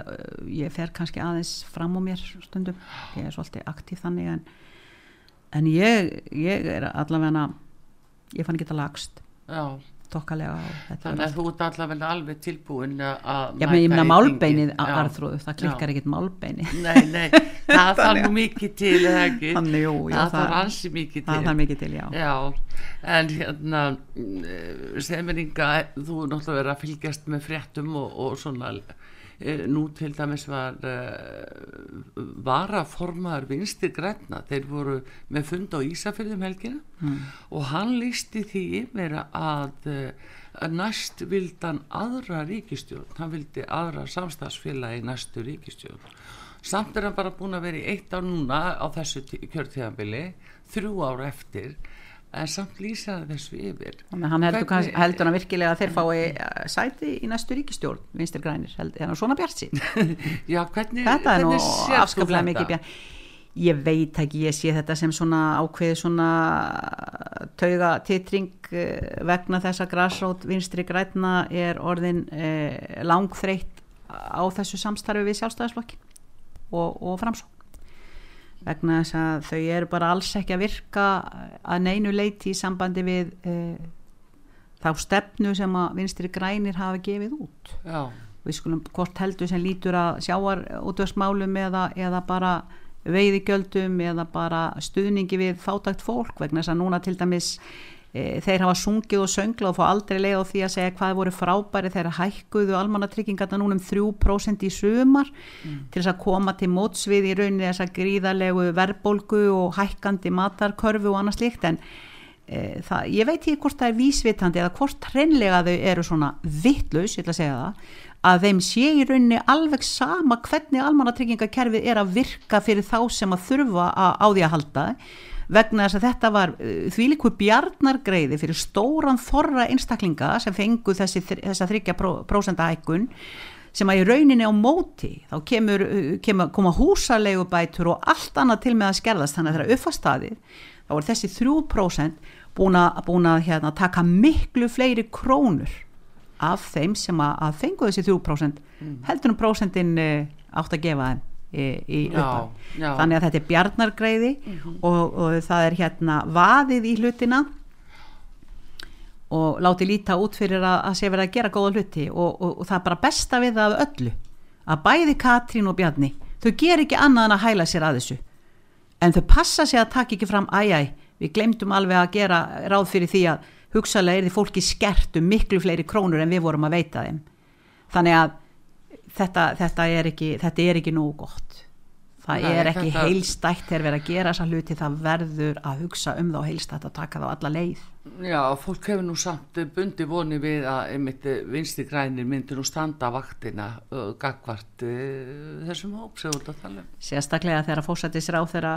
Ég fer kannski aðeins fram á mér stundum, ég er svolítið aktív þannig en, en ég, ég er allavega ég fann ekki þetta lagst. Já, þetta þannig að þú ert allavega alveg tilbúin að Já, ég meina málbeinið. Já. arþróðu, það klikkar Já. ekkit málbeini Nei, nei, það þarf nú mikið til Þannig, jú, jú, það þarf ansi mikið til það er mikið til, já. Já, en hérna semeringa, þú er náttúrulega að fylgjast með fréttum og, og svona eh, nú til dæmis var uh, varaformaður vinstir græna, þeir voru með fund á Ísafjörðum helgina Mm. og hann lísti því yfir að, uh, næst vildi hann aðra ríkistjórn hann vildi aðra samstagsfélagi næstu ríkistjórn samt er hann bara búin að vera í eitt ár núna á þessu kjörtíðanbili þrjú ár eftir en samt lýsa hann þessu yfir Þannig hann heldur, Hvernig- heldur hann virkilega að þeir fái eh, sæti í næstu ríkistjórn, vinstir grænir, heldur hann svona bjart sín. Já, hvernig, þetta er nú afskaplega mikið bjart. Ég veit ekki, ég sé þetta sem svona ákveði svona tauga titring vegna þess að græsrót vinstri græna er orðin eh, langþreytt á þessu samstarfi við sjálfstæðisflokki og, og framsókn vegna þess að þau eru bara alls ekki að virka að neinu leiti í sambandi við eh, þá stefnu sem að vinstri grænir hafa gefið út. Já, við skulum hvort heldur sem lítur að sjáar útvörsmálum eða, eða bara veiðigjöldum eða bara stuðningi við fátækt fólk vegna þess að núna til dæmis e, þeir hafa sungið og söngla og fá aldrei leið á því að segja hvað voru frábæri þegar hækkuðu almannatryggingarna núna um 3% í sumar til þess að koma til mótsvið í rauninni þess að gríðarlegu verðbólgu og hækkandi matarkörfu og annað slíkt. En e, það, ég veit ekki hvort það er vísvitandi eða hvort hreinlega þau eru svona vittlaus, ég ætla að segja það að þeim sé í rauninni alveg sama hvernig almannatryggingakerfið er að virka fyrir þá sem að þurfa að, á því að halda vegna þess að þetta var uh, þvílíku bjarnargreiði fyrir stóran þorra einstaklinga sem fengu þessi, þessa þryggja prósenda hækkun sem að í rauninni á móti þá kemur, uh, kemur koma húsaleigubætur og allt annað til með að skerðast. Þannig að þeirra uppfastaðið þá er þessi 3% búin að, búin að hérna, taka miklu fleiri krónur af þeim sem að, fengu þessi 3% heldur um prósentin uh, átt að gefa þeim í. Mhm. þannig að þetta er bjarnargreiði og, og það er hérna vaðið í hlutina og láti líta út fyrir að, að sé verið að gera góða hluti og, og, og það er bara besta við það af öllu að bæði Katrín og Bjarni þau ger ekki annað en að hæla sér að þessu en þau passa sig að taka ekki fram æjæ, við glemdum alveg að gera ráð fyrir því að hugsalega er því fólki skert um miklu fleiri krónur en við vorum að veita þeim þannig að þetta, þetta, er, ekki, þetta er ekki nógu gott. Það Nei, er ekki þetta- heilstætt þegar verið að gera þessa hluti það verður að hugsa um þá heilstætt að taka þá alla leið. Já, fólk hefur nú samt bundi voni við að eh, vinstri grænir myndi nú standa vaktina uh, gagvart uh, þessum hóp sem þú ert að tala um. sérstaklega þegar fórsættis ráð þeirra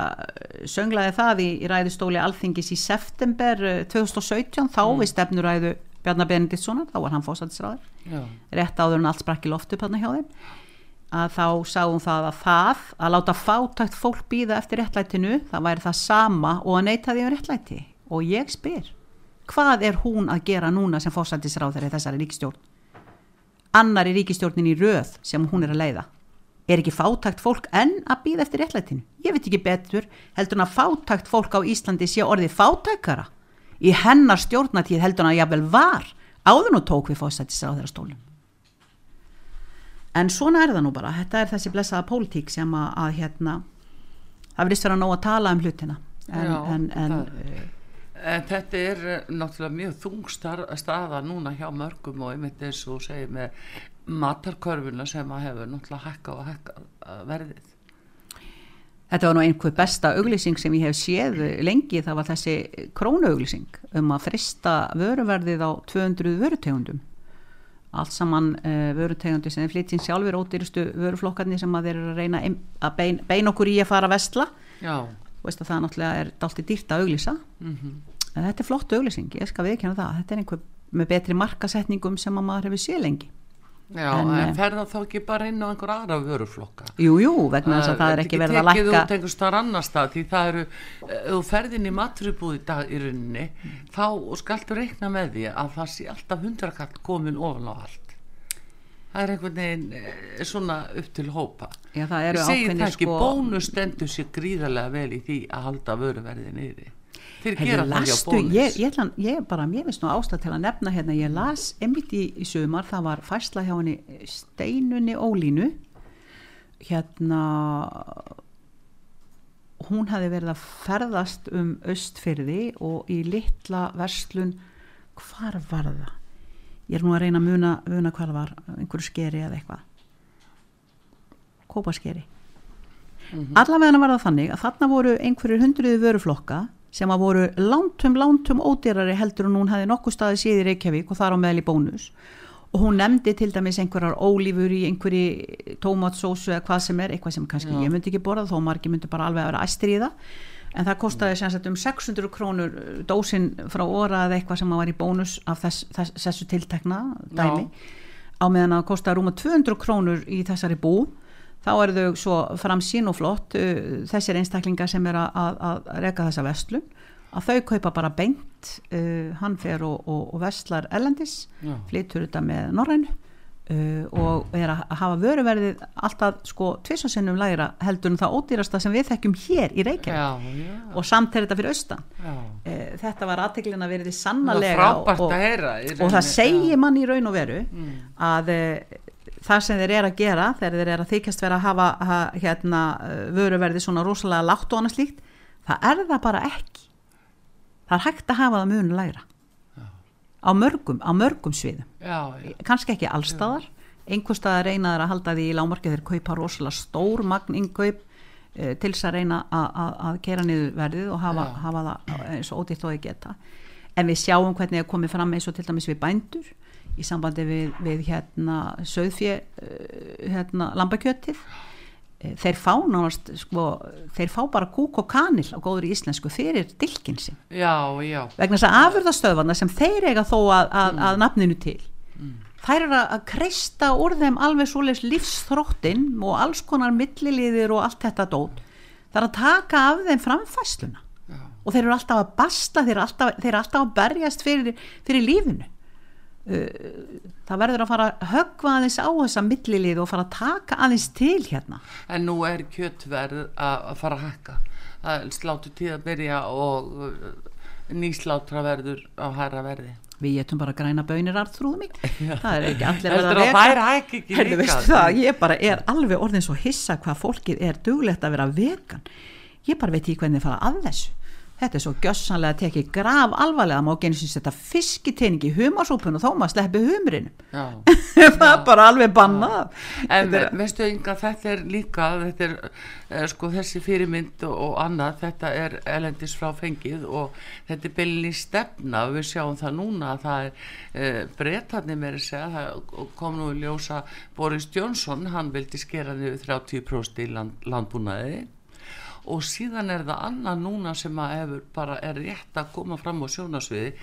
sönglaði það í, í ræðustóli alþingis í september eh, 2017 þá við stefnuræðu Bjarnar Benediktssonar, þá var hann Já, rétt áður en allt sprakk í loftu panna hjá þeim. Að þá sáum það að það að láta fátækt fólk býða eftir réttlætinu það væri það sama og að neyta því um réttlæti. Og ég spyr hvað er hún að gera núna sem fórsættisráð þeirri þessari ríkistjórn annari ríkistjórnin í röð sem hún er að leiða. Er ekki fátækt fólk enn að býða eftir réttlætinu? Ég veit ekki betur heldur en að fátækt fólk á Íslandi sé orðið fátækara í hennar stjórnatíð heldur en að jafnvel var áður nú tók við fórsættisráð þeirra stólum en svona er það nú bara. Þetta er þessi blessaða pólitík sem að, að hérna það verðist vera nóg að tala um hlutina. En, Já, en, en það- uh, En þetta er eh, náttúrulega mjög þungstar staða núna hjá mörgum og einmitt eins og þú segir með matarkörfuna sem að hefur náttúrulega hækka og hækka eh, verðið. Þetta var nú einhver besta auglýsing sem ég hef séð lengi. Það var þessi krónauglýsing um að frista vöruverðið á 200 vörutegundum. Allt saman uh, vörutegundi sem er flytjinn sjálfur ódýrustu vöruflokkarnir sem að þeir eru að reyna að bein, bein okkur í að fara að vestla Já, veist að það náttúrulega er dalti dýrt að auglýsa. Mhm. en þetta er flott auglýsing, ég skal viðkjanna það. Þetta er einhver með betri markasetningum sem að maður hefur séð lengi Já, En, en, eh, fer það þá ekki bara inn á einhver aðra vöruflokka? Jú, jú, vegna þess að það er ekki verið að tekið lækka út einhver starf annar stað því það eru, ef þú ferðin í maturubúð í dag í rauninni þá skaltu reikna með því að það sé alltaf hundrakall komin ofan á allt. Það er einhvern veginn eh, svona upp til hópa. Já, það ég eru segi það ekki, sko bónus stendur sér gríðarlega vel í því að halda vöruverði niðri þeir gera það hjá bónus ég, ég, ég bara, mér finnst nú ástæð til að nefna hérna, ég las einmitt í, í sumar, það var færsla hjá henni Steinunni Ólínu. Hérna hún hefði verið að ferðast um östfyrði og í litla verslun hvar var það? Ég er nú að reyna að muna, muna hvar var, einhverju skeri eða eitthvað. Kópaskeri. Allavega var það þannig að þarna voru einhverjur hundruði vöruflokka sem að voru lántum, lántum ódýrari heldur en hún hefði nokkuð staði síði Reykjavík og þar á meðal í bónus. Og hún nefndi til dæmis einhverjar ólífur í einhverji tómatsósu eða hvað sem er, eitthvað sem kannski Já. ég myndi ekki borða þó margir myndi bara alveg að vera æstir í það. En það kostaði sem sagt um 600 krónur dósin frá óra eða eitthvað sem var í bónus af þess, þess, þessu tiltekna dæmi. Á meðan að kostaði rúma 200 krónur í þessari bú þá eru þau svo framsýn og flott uh, þessir einstaklingar sem er að, að, reka þessa vestlun að þau kaupa bara beint uh, hann fer og, og, og vestlar ellendis Já. flytur þetta með norrænu uh, og er að hafa vöruverðið alltaf sko tvisasinnum lægra heldur en það ódýrasta sem við þekkjum hér í Reykjavík. Og samt er þetta fyrir austan. Uh, þetta var aðteglina verið er frábært og, að heyra í og það segir mann í raun og veru Mm. að uh, það sem þeir eru að gera þegar þeir eru að þykjast vera að hafa ha, hérna, vöruverði svona rosalega látt og annað slíkt það er það bara ekki. Það er hægt að hafa það munu lægra. Á mörgum, á mörgum sviðum. Já, já, kannski ekki allstaðar einhver staðar. Reynaður að halda því í lámarki þeir kaupa rosalega stór magn innkaup uh, til þess að reyna að- að að kera niður verðið og hafa, hafa það eins og ódýrt og þau geta. En við sjáum hvernig það komið fram eins og til dæmis við bændur í sambandi við, við hérna söðfjö uh, hérna lambakjötið. Eh, þeir fá nánast sko, þeir fá bara kúk og kanil á góður íslensku fyrir dilkin sin já, já. vegna þess að afurðastöðvarna sem þeir eiga þó að, að, að nafninu til þær eru að- kreista úr þeim alveg svoleiðs lífsþróttin og alls konar milliliðir og allt þetta dót. Það er að taka af þeim framfæsluna Já. og þeir eru alltaf að basta þeir eru alltaf, þeir eru alltaf að berjast fyrir, fyrir lífinu það verður að fara að höggva aðeins á þessa millilið og fara að taka aðeins til hérna. En nú er kjötverð að að fara að hækka. Það er sláttu tíð að byrja og uh, nýslátra verður á hæra verði. Við getum bara græna bönir arþrúðum mig það er ekki allir verið að ekki Herðu, veistu það, ég bara er alveg orðin svo hissa hvað fólkið er duglegt að vera vegan. Ég bara veit ekki hvernig þið fara að þessu þetta er svo gjössanlega tekið graf alvarlega. Má genið sem setja fiskiteining í humarsúpun og þó maður sleppi humrinum. Já. það er bara alveg bannað. En Þetta er- veistu Inga, þetta er líka þetta er eh, sko þessi fyrirmynd og, og annað, þetta er elendis frá fengið og þetta er bylni stefna við sjáum það núna að það er eh, breytarnir með að segja það kom nú í ljósa Boris Johnson, hann vildi skera niður 30% í land, landbúnaði og síðan er það annað núna sem bara er rétt að koma fram á sjónasviði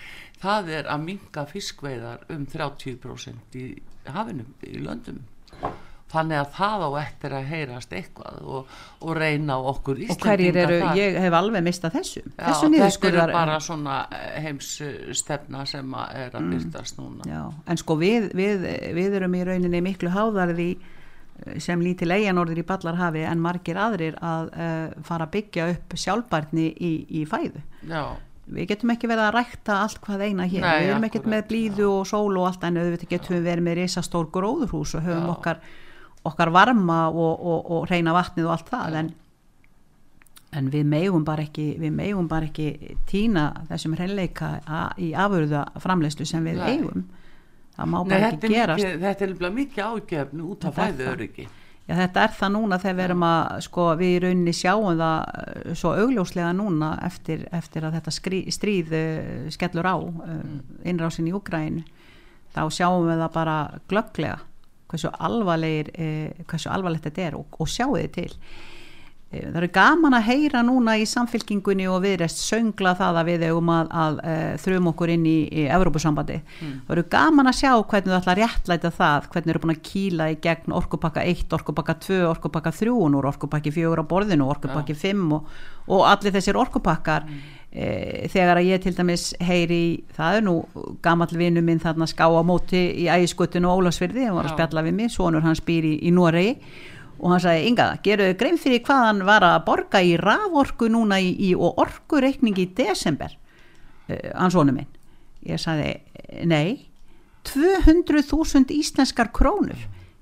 það er að minka fiskveiðar um 30% í hafinum, í löndum. Þannig að það á eftir að heyrast eitthvað og, og reyna okkur og hverjir eru, þar. ég hef alveg mistað þessu. Já, þessu þetta niðurskurðar er bara svona heims stefna sem að er að byrtast núna. Já, en sko við, við, við erum í rauninni miklu háðarði sem lítil eiganorður í Ballarhafi en margir aðrir að uh, fara að byggja upp sjálfbærni í, í fæðu. Já, Við getum ekki verið að rækta allt hvað eina hér. Nei, við erum ekkert með blíðu og sól og allt en auðvitað getum við verið með risastór gróðurhús og höfum Já. okkar, okkar varma og, og, og reyna vatnið og allt það en, en við megum bara ekki við megum bara ekki týna þessum hreinleika í afurða framleiðslu sem við eigum. Það má Nei, bara þetta, ekki er gerast. mikið, þetta er nefnilega mikið ágefni út af Þetta er fæðu það. öryggi Já, þetta er það núna þegar við erum að, sko, við í rauninni sjáum það eh, svo augljóslega núna eftir, eftir að þetta skrí, stríð uh, skellur á uh, innrásin í Úgræn þá sjáum við það bara glögglega hversu alvarlegir, hversu alvarlegt þetta er og, og sjáu þið til. Eh, Það eru gaman að heyra núna í samfylkingunni og viðrest söngla það að við eigum að, að uh, þrjum okkur inn í, í Evrópusambandi. Það eru gaman að sjá hvernig þú ætla að réttlæta það, hvernig eru búin að kýla í gegn orkupakka 1, orkupakka 2, orkupakka 3 og nú er orkupakki 4 á borðinu, orkupakki 5 og, og allir þessir orkupakkar. E, þegar að ég til dæmis heyri, það er nú gamall vinnu minn þarna ská á móti í ægiskuttinu og Ólafsfyrði, hann var að spjalla við mig, sonur hans býr í, í Noregi og hann sagði, Inga, geruðu grein fyrir hvað hann var að borga í raforku núna í, í og orkureikning í desember uh, hann sonu minn? Ég sagði, nei 200.000 íslenskar krónur.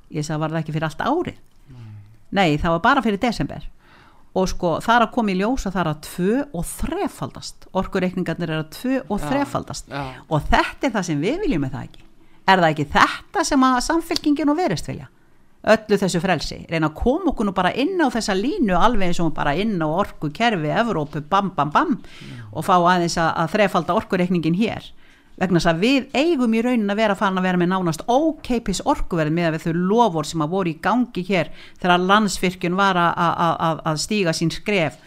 Ég sagði, var það ekki fyrir allt árið? Nei, það var bara fyrir desember. Og sko, það er að koma í ljós að það er að tvö og þrefaldast. Orkureikningarnir er að tvö og þrefaldast. já. og þetta er það sem við viljum með það ekki? Er það ekki þetta sem að samfélkingin og verist vilja öllu þessu frelsi, reyna að koma okkur nú bara inn á þessa línu alveg eins og bara inn á orku kerfi, Evrópu, bam bam bam og fá aðeins að, að þrefalda orkureikningin hér. Vegna þess að við eigum í raunin að vera farin að vera með nánast ókeipis orkuverð með við þau lofur sem að voru í gangi hér þegar landsvirkjun var að, að, að, að stíga sín skref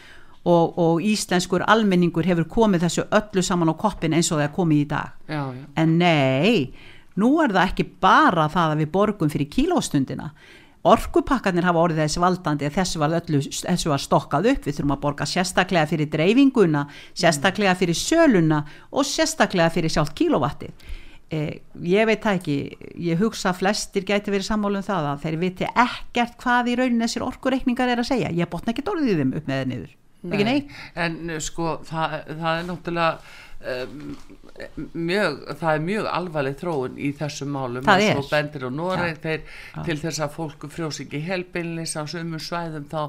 og, og íslenskur almenningur hefur komið þessu öllu saman á koppin eins og það er komið í dag. Já, já, en nei, nú er það ekki bara það að við borgum fyrir kílóstundina. Orkupakkarnir hafa orðið þessi valdandi að þessu var, öllu, þessu var stokkað upp. Við þurfum að borga sérstaklega fyrir dreifinguna sérstaklega fyrir söluna og sérstaklega fyrir sjálft kílóvatti eh, ég veit það ekki ég hugsa flestir gæti verið sammálu um það að þeir viti ekkert hvað í raunin þessir orkureikningar er að segja. Ég botna ekki orðið í þeim upp með þeir niður. Ekki nei, En sko, það, það er náttúrulega um, mjög, það er mjög alvarleg þróun í þessum málum Það er. bendir og Noreg Já. þeir til þess að fólk frjósi ekki helbeinlis á sömu svæðum þá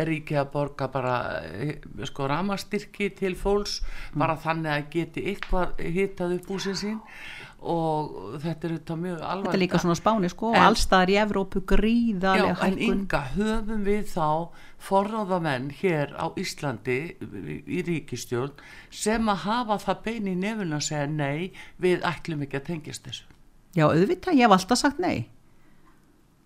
er ríkið að borga bara eh, sko ramastyrki til fólks Mm. bara þannig að geti eitthvað hitað upp húsin sín og þetta er þetta mjög alvarleg þetta er líka svona spáni sko En- allstaðar í Evrópu gríðarlega en hækkun ynga, höfum við þá forráðamenn hér á Íslandi í ríkistjórn sem að hafa það bein í nefn að segja nei, við ætlum ekki að tengjast þessu. Já, auðvitað, ég hef alltaf sagt nei.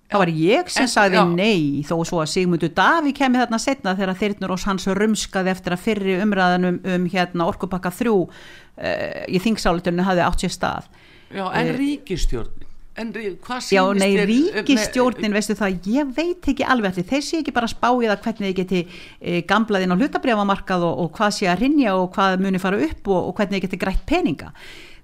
Það var ég sem En- sagði já. nei þó svo að Sigmundur Daví kemur þarna setna þegar þyrnur og hans rumskaði eftir að fyrri umræðanum um hérna orkupakka þrjú uh, í þingsálutunni hafði átt sér stað. Já, en Eh, ríkistjórn, en hvað Já, nei, þér, eh, ríkistjórnin, veistu það, ég veit ekki alveg allir, þeir sé ekki bara að spá í það hvernig þið geti e, gamlaðinn á hlutabrifamarkað og, og hvað sé að rinja og hvað muni fara upp og, og hvernig þið geti grætt peninga.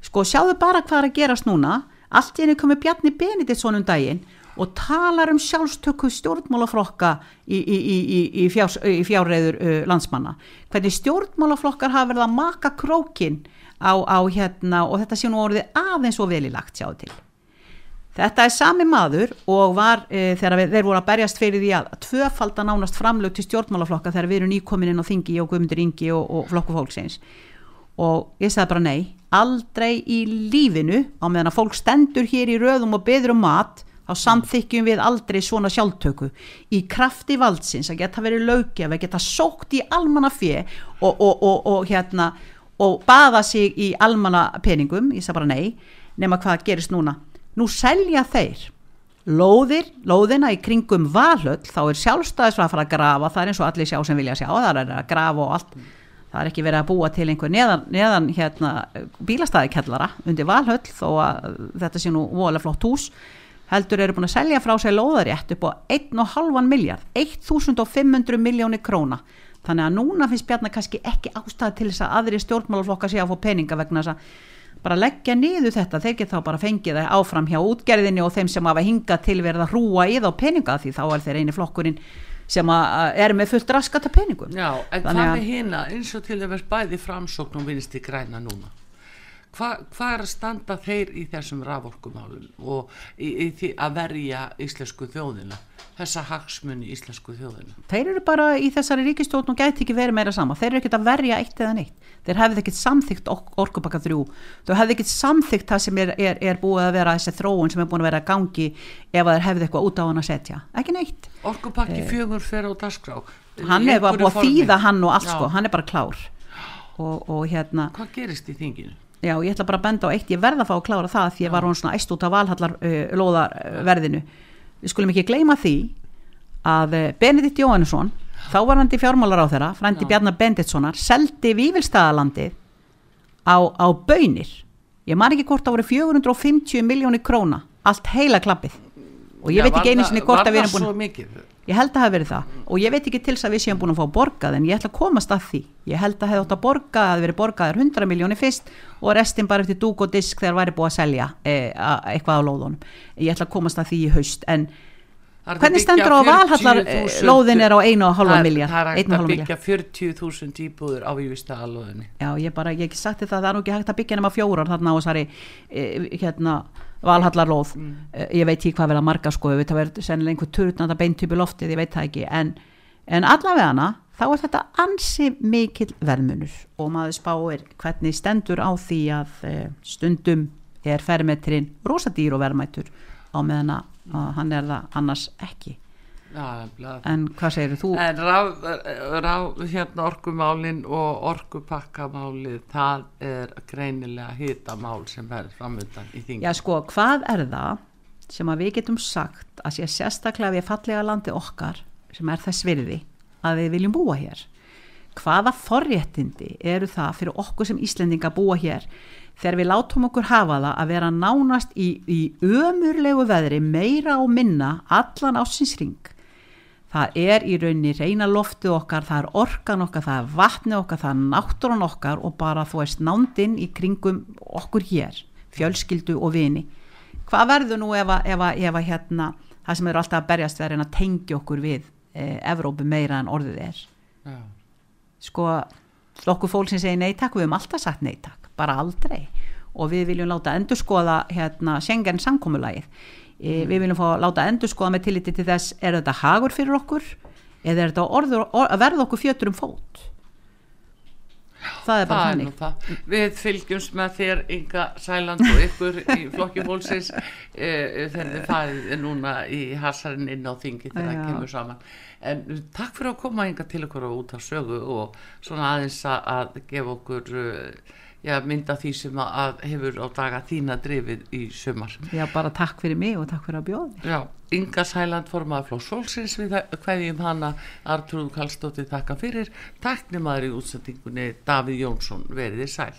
Sko, sjáðu bara hvað er að gerast núna, allt í henni komið Bjarni Benediktsson um daginn og talar um sjálfstöku stjórnmálaflokka í, í, í, í- í, fjár, í fjárreiður uh, landsmanna. Hvernig stjórnmálaflokkar hafa verið að maka krókin á, á hérna og þetta sé nú orðið aðeins og vel í lagt sjáðu til. Þetta er sami maður og var e, þegar við, þeir voru að berjast fyrir því að tvöfalda nánast framlög til stjórnmálaflokka þegar við erum nýkomin inn á þingi og Guðmundur Ingi og, og flokku fólksins. Og ég sagði bara nei, aldrei í lífinu á meðan að fólk stendur hér í röðum og beður um mat þá samþykjum við aldrei svona sjálftöku. Í krafti valdsins að geta verið löggef, að geta sókt í almanna fjö og, og, og, og hérna og baða sig í almanna peningum, ég sagði bara nei nema hvað gerist núna. Nú selja þeir lóðir, lóðina í kringum valhöll þá er sjálfstæðisfra að fara að grafa það er eins og allir sjá sem vilja sjá það er að grafa og allt. Það er ekki verið að búa til einhver neðan, neðan hérna, bílastæðikellara undir valhöll þó að þetta sé nú voðalega flott hús heldur eru búin að selja frá sér lóðarétt upp á 1,5 miljard 1500 miljónir króna þannig að núna finnst Bjarnar kannski ekki ástæði til þess að aðri stjórnmálaflokka sé að fá peninga vegna þess að bara leggja niður þetta, þeir geta þá bara fengið það áfram hjá útgerðinni og þeim sem hafa hingað til verið að hrúa í þá peninga því þá er þeir eini flokkurinn sem að er með fullt raskata peningum. Já, en hvað að- með hérna eins og til dæmis bæði framsókn og vinst í græna núna Hva, hvað er að standa þeir í þessum raforkumálum og í, í að verja íslensku þjóðina þessa hagsmunni íslensku þjóðina? Þeir eru bara í þessari ríkistjórn og gæti ekki verið meira sama, þeir eru ekkert að verja eitt eða neitt, þeir hefði ekkert samþygt orkupakka þrjú, þau hefði ekkert samþygt það sem er, er, er búið að vera þessi þróun sem er búin að vera að gangi ef að þeir hefði eitthvað út á hann að setja, ekki neitt. Orkupakki fjögur fer á dagskrá. Eh. hann er bara búið að þýða hann og allt sko, hann er bara klár. Og, og hérna Hvað gerist í þinginu? Já, ég ætla bara að benda á eitt, ég verða að fá að klára það því ég var hún svona æst út af valhallar uh. Við skulum ekki gleyma því að uh, Benedikt Jóhannesson, þávarandi fjármálar á þeirra, frændi Bjarnar Benditssonar, seldi Vívilstaðalandi á, á bönir. Ég man ekki hvort það voru 450 miljónir króna, allt heila klappið. Og ég Já, veit ekki einu sinni hvort að við erum búin svo mikið? Ég held að það hafi verið það og ég veit ekki til þess að við séum búin að fá borgað en ég ætla að komast að því. Ég held að hefði átt að borga að verið borgaðir 100 miljónir fyrst og restin bara eftir dúk og disk þegar væri búið að selja e, a, eitthvað á lóðunum. Ég ætla að komast að því í haust en er að hvernig stendur á að valhallar 40.000 lóðin er á 1,5 Það er- miljard? Það er hægt 1,5 að byggja 40.000 íbúður á Vívistaðalóðinni Já, ég bara, ég hef ekki sagt það, það er nú ekki hægt að byggja valhallarlóð. Mm. ég veit ekki hvað verða marga sko, ég veit að verða sennilega einhver turnanda beintypi loftið, ég veit það ekki. En, en allavega hana, þá er þetta ansi mikil verðmunur og maður spáir hvernig stendur á því að e, stundum er fermetrin rosadýr og verðmætur á meðan að að hann er það annars ekki Já, en hvað segir þú? En raf, raf, hérna orkumálin og orkupakkamálið, það er greinilega hitamál sem verður framöndan í þingi. Já sko, hvað er það sem að við getum sagt að sé sérstaklega við fallega landi okkar sem er þess virði að við viljum búa hér? Hvaða forréttindi eru það fyrir okkur sem Íslendinga búa hér þegar við látum okkur hafa það að vera nánast í, í ömurlegu veðri meira og minna allan ásinsring? Það er í rauninni reyna loftið okkar, það er orkan okkar, það er vatnið okkar, það er náttúran okkar og bara þú veist nándin í kringum okkur hér, fjölskyldu og vini. Hvað verður nú ef að, ef að, ef að hérna, það sem eru alltaf að berjast að reyna að tengja okkur við e, Evrópu meira en orðið er. Já. Sko, flokkur fólk sem segir neytak, við höfum alltaf sagt neytak, bara aldrei. Og við viljum láta endurskoða hérna Schengen samkomulagið. E, við viljum fá að láta endurskoða með tilliti til þess, er þetta hagur fyrir okkur eða er þetta orður, or, að verða okkur fjötur um fót? Það er bara Það er það. Við fylgjumst með þér Inga Sæland og ykkur í flokki fólksins e, þegar þið farið núna í hasarinn inn á þingi þegar það kemur saman. En takk fyrir að koma Inga til okkur og út af sögu og svona aðeins að, að gefa okkur já, mynda því sem að, hefur á daga þína drifið í sumar. Já, bara takk fyrir mig og takk fyrir að bjóða. Já, Inga Sæland formaði flóks fólksins við hverjum hana Artrúð Kallstóttir þakka fyrir, takk nemaður í útsendingunni Davíð Jónsson veriði sæl.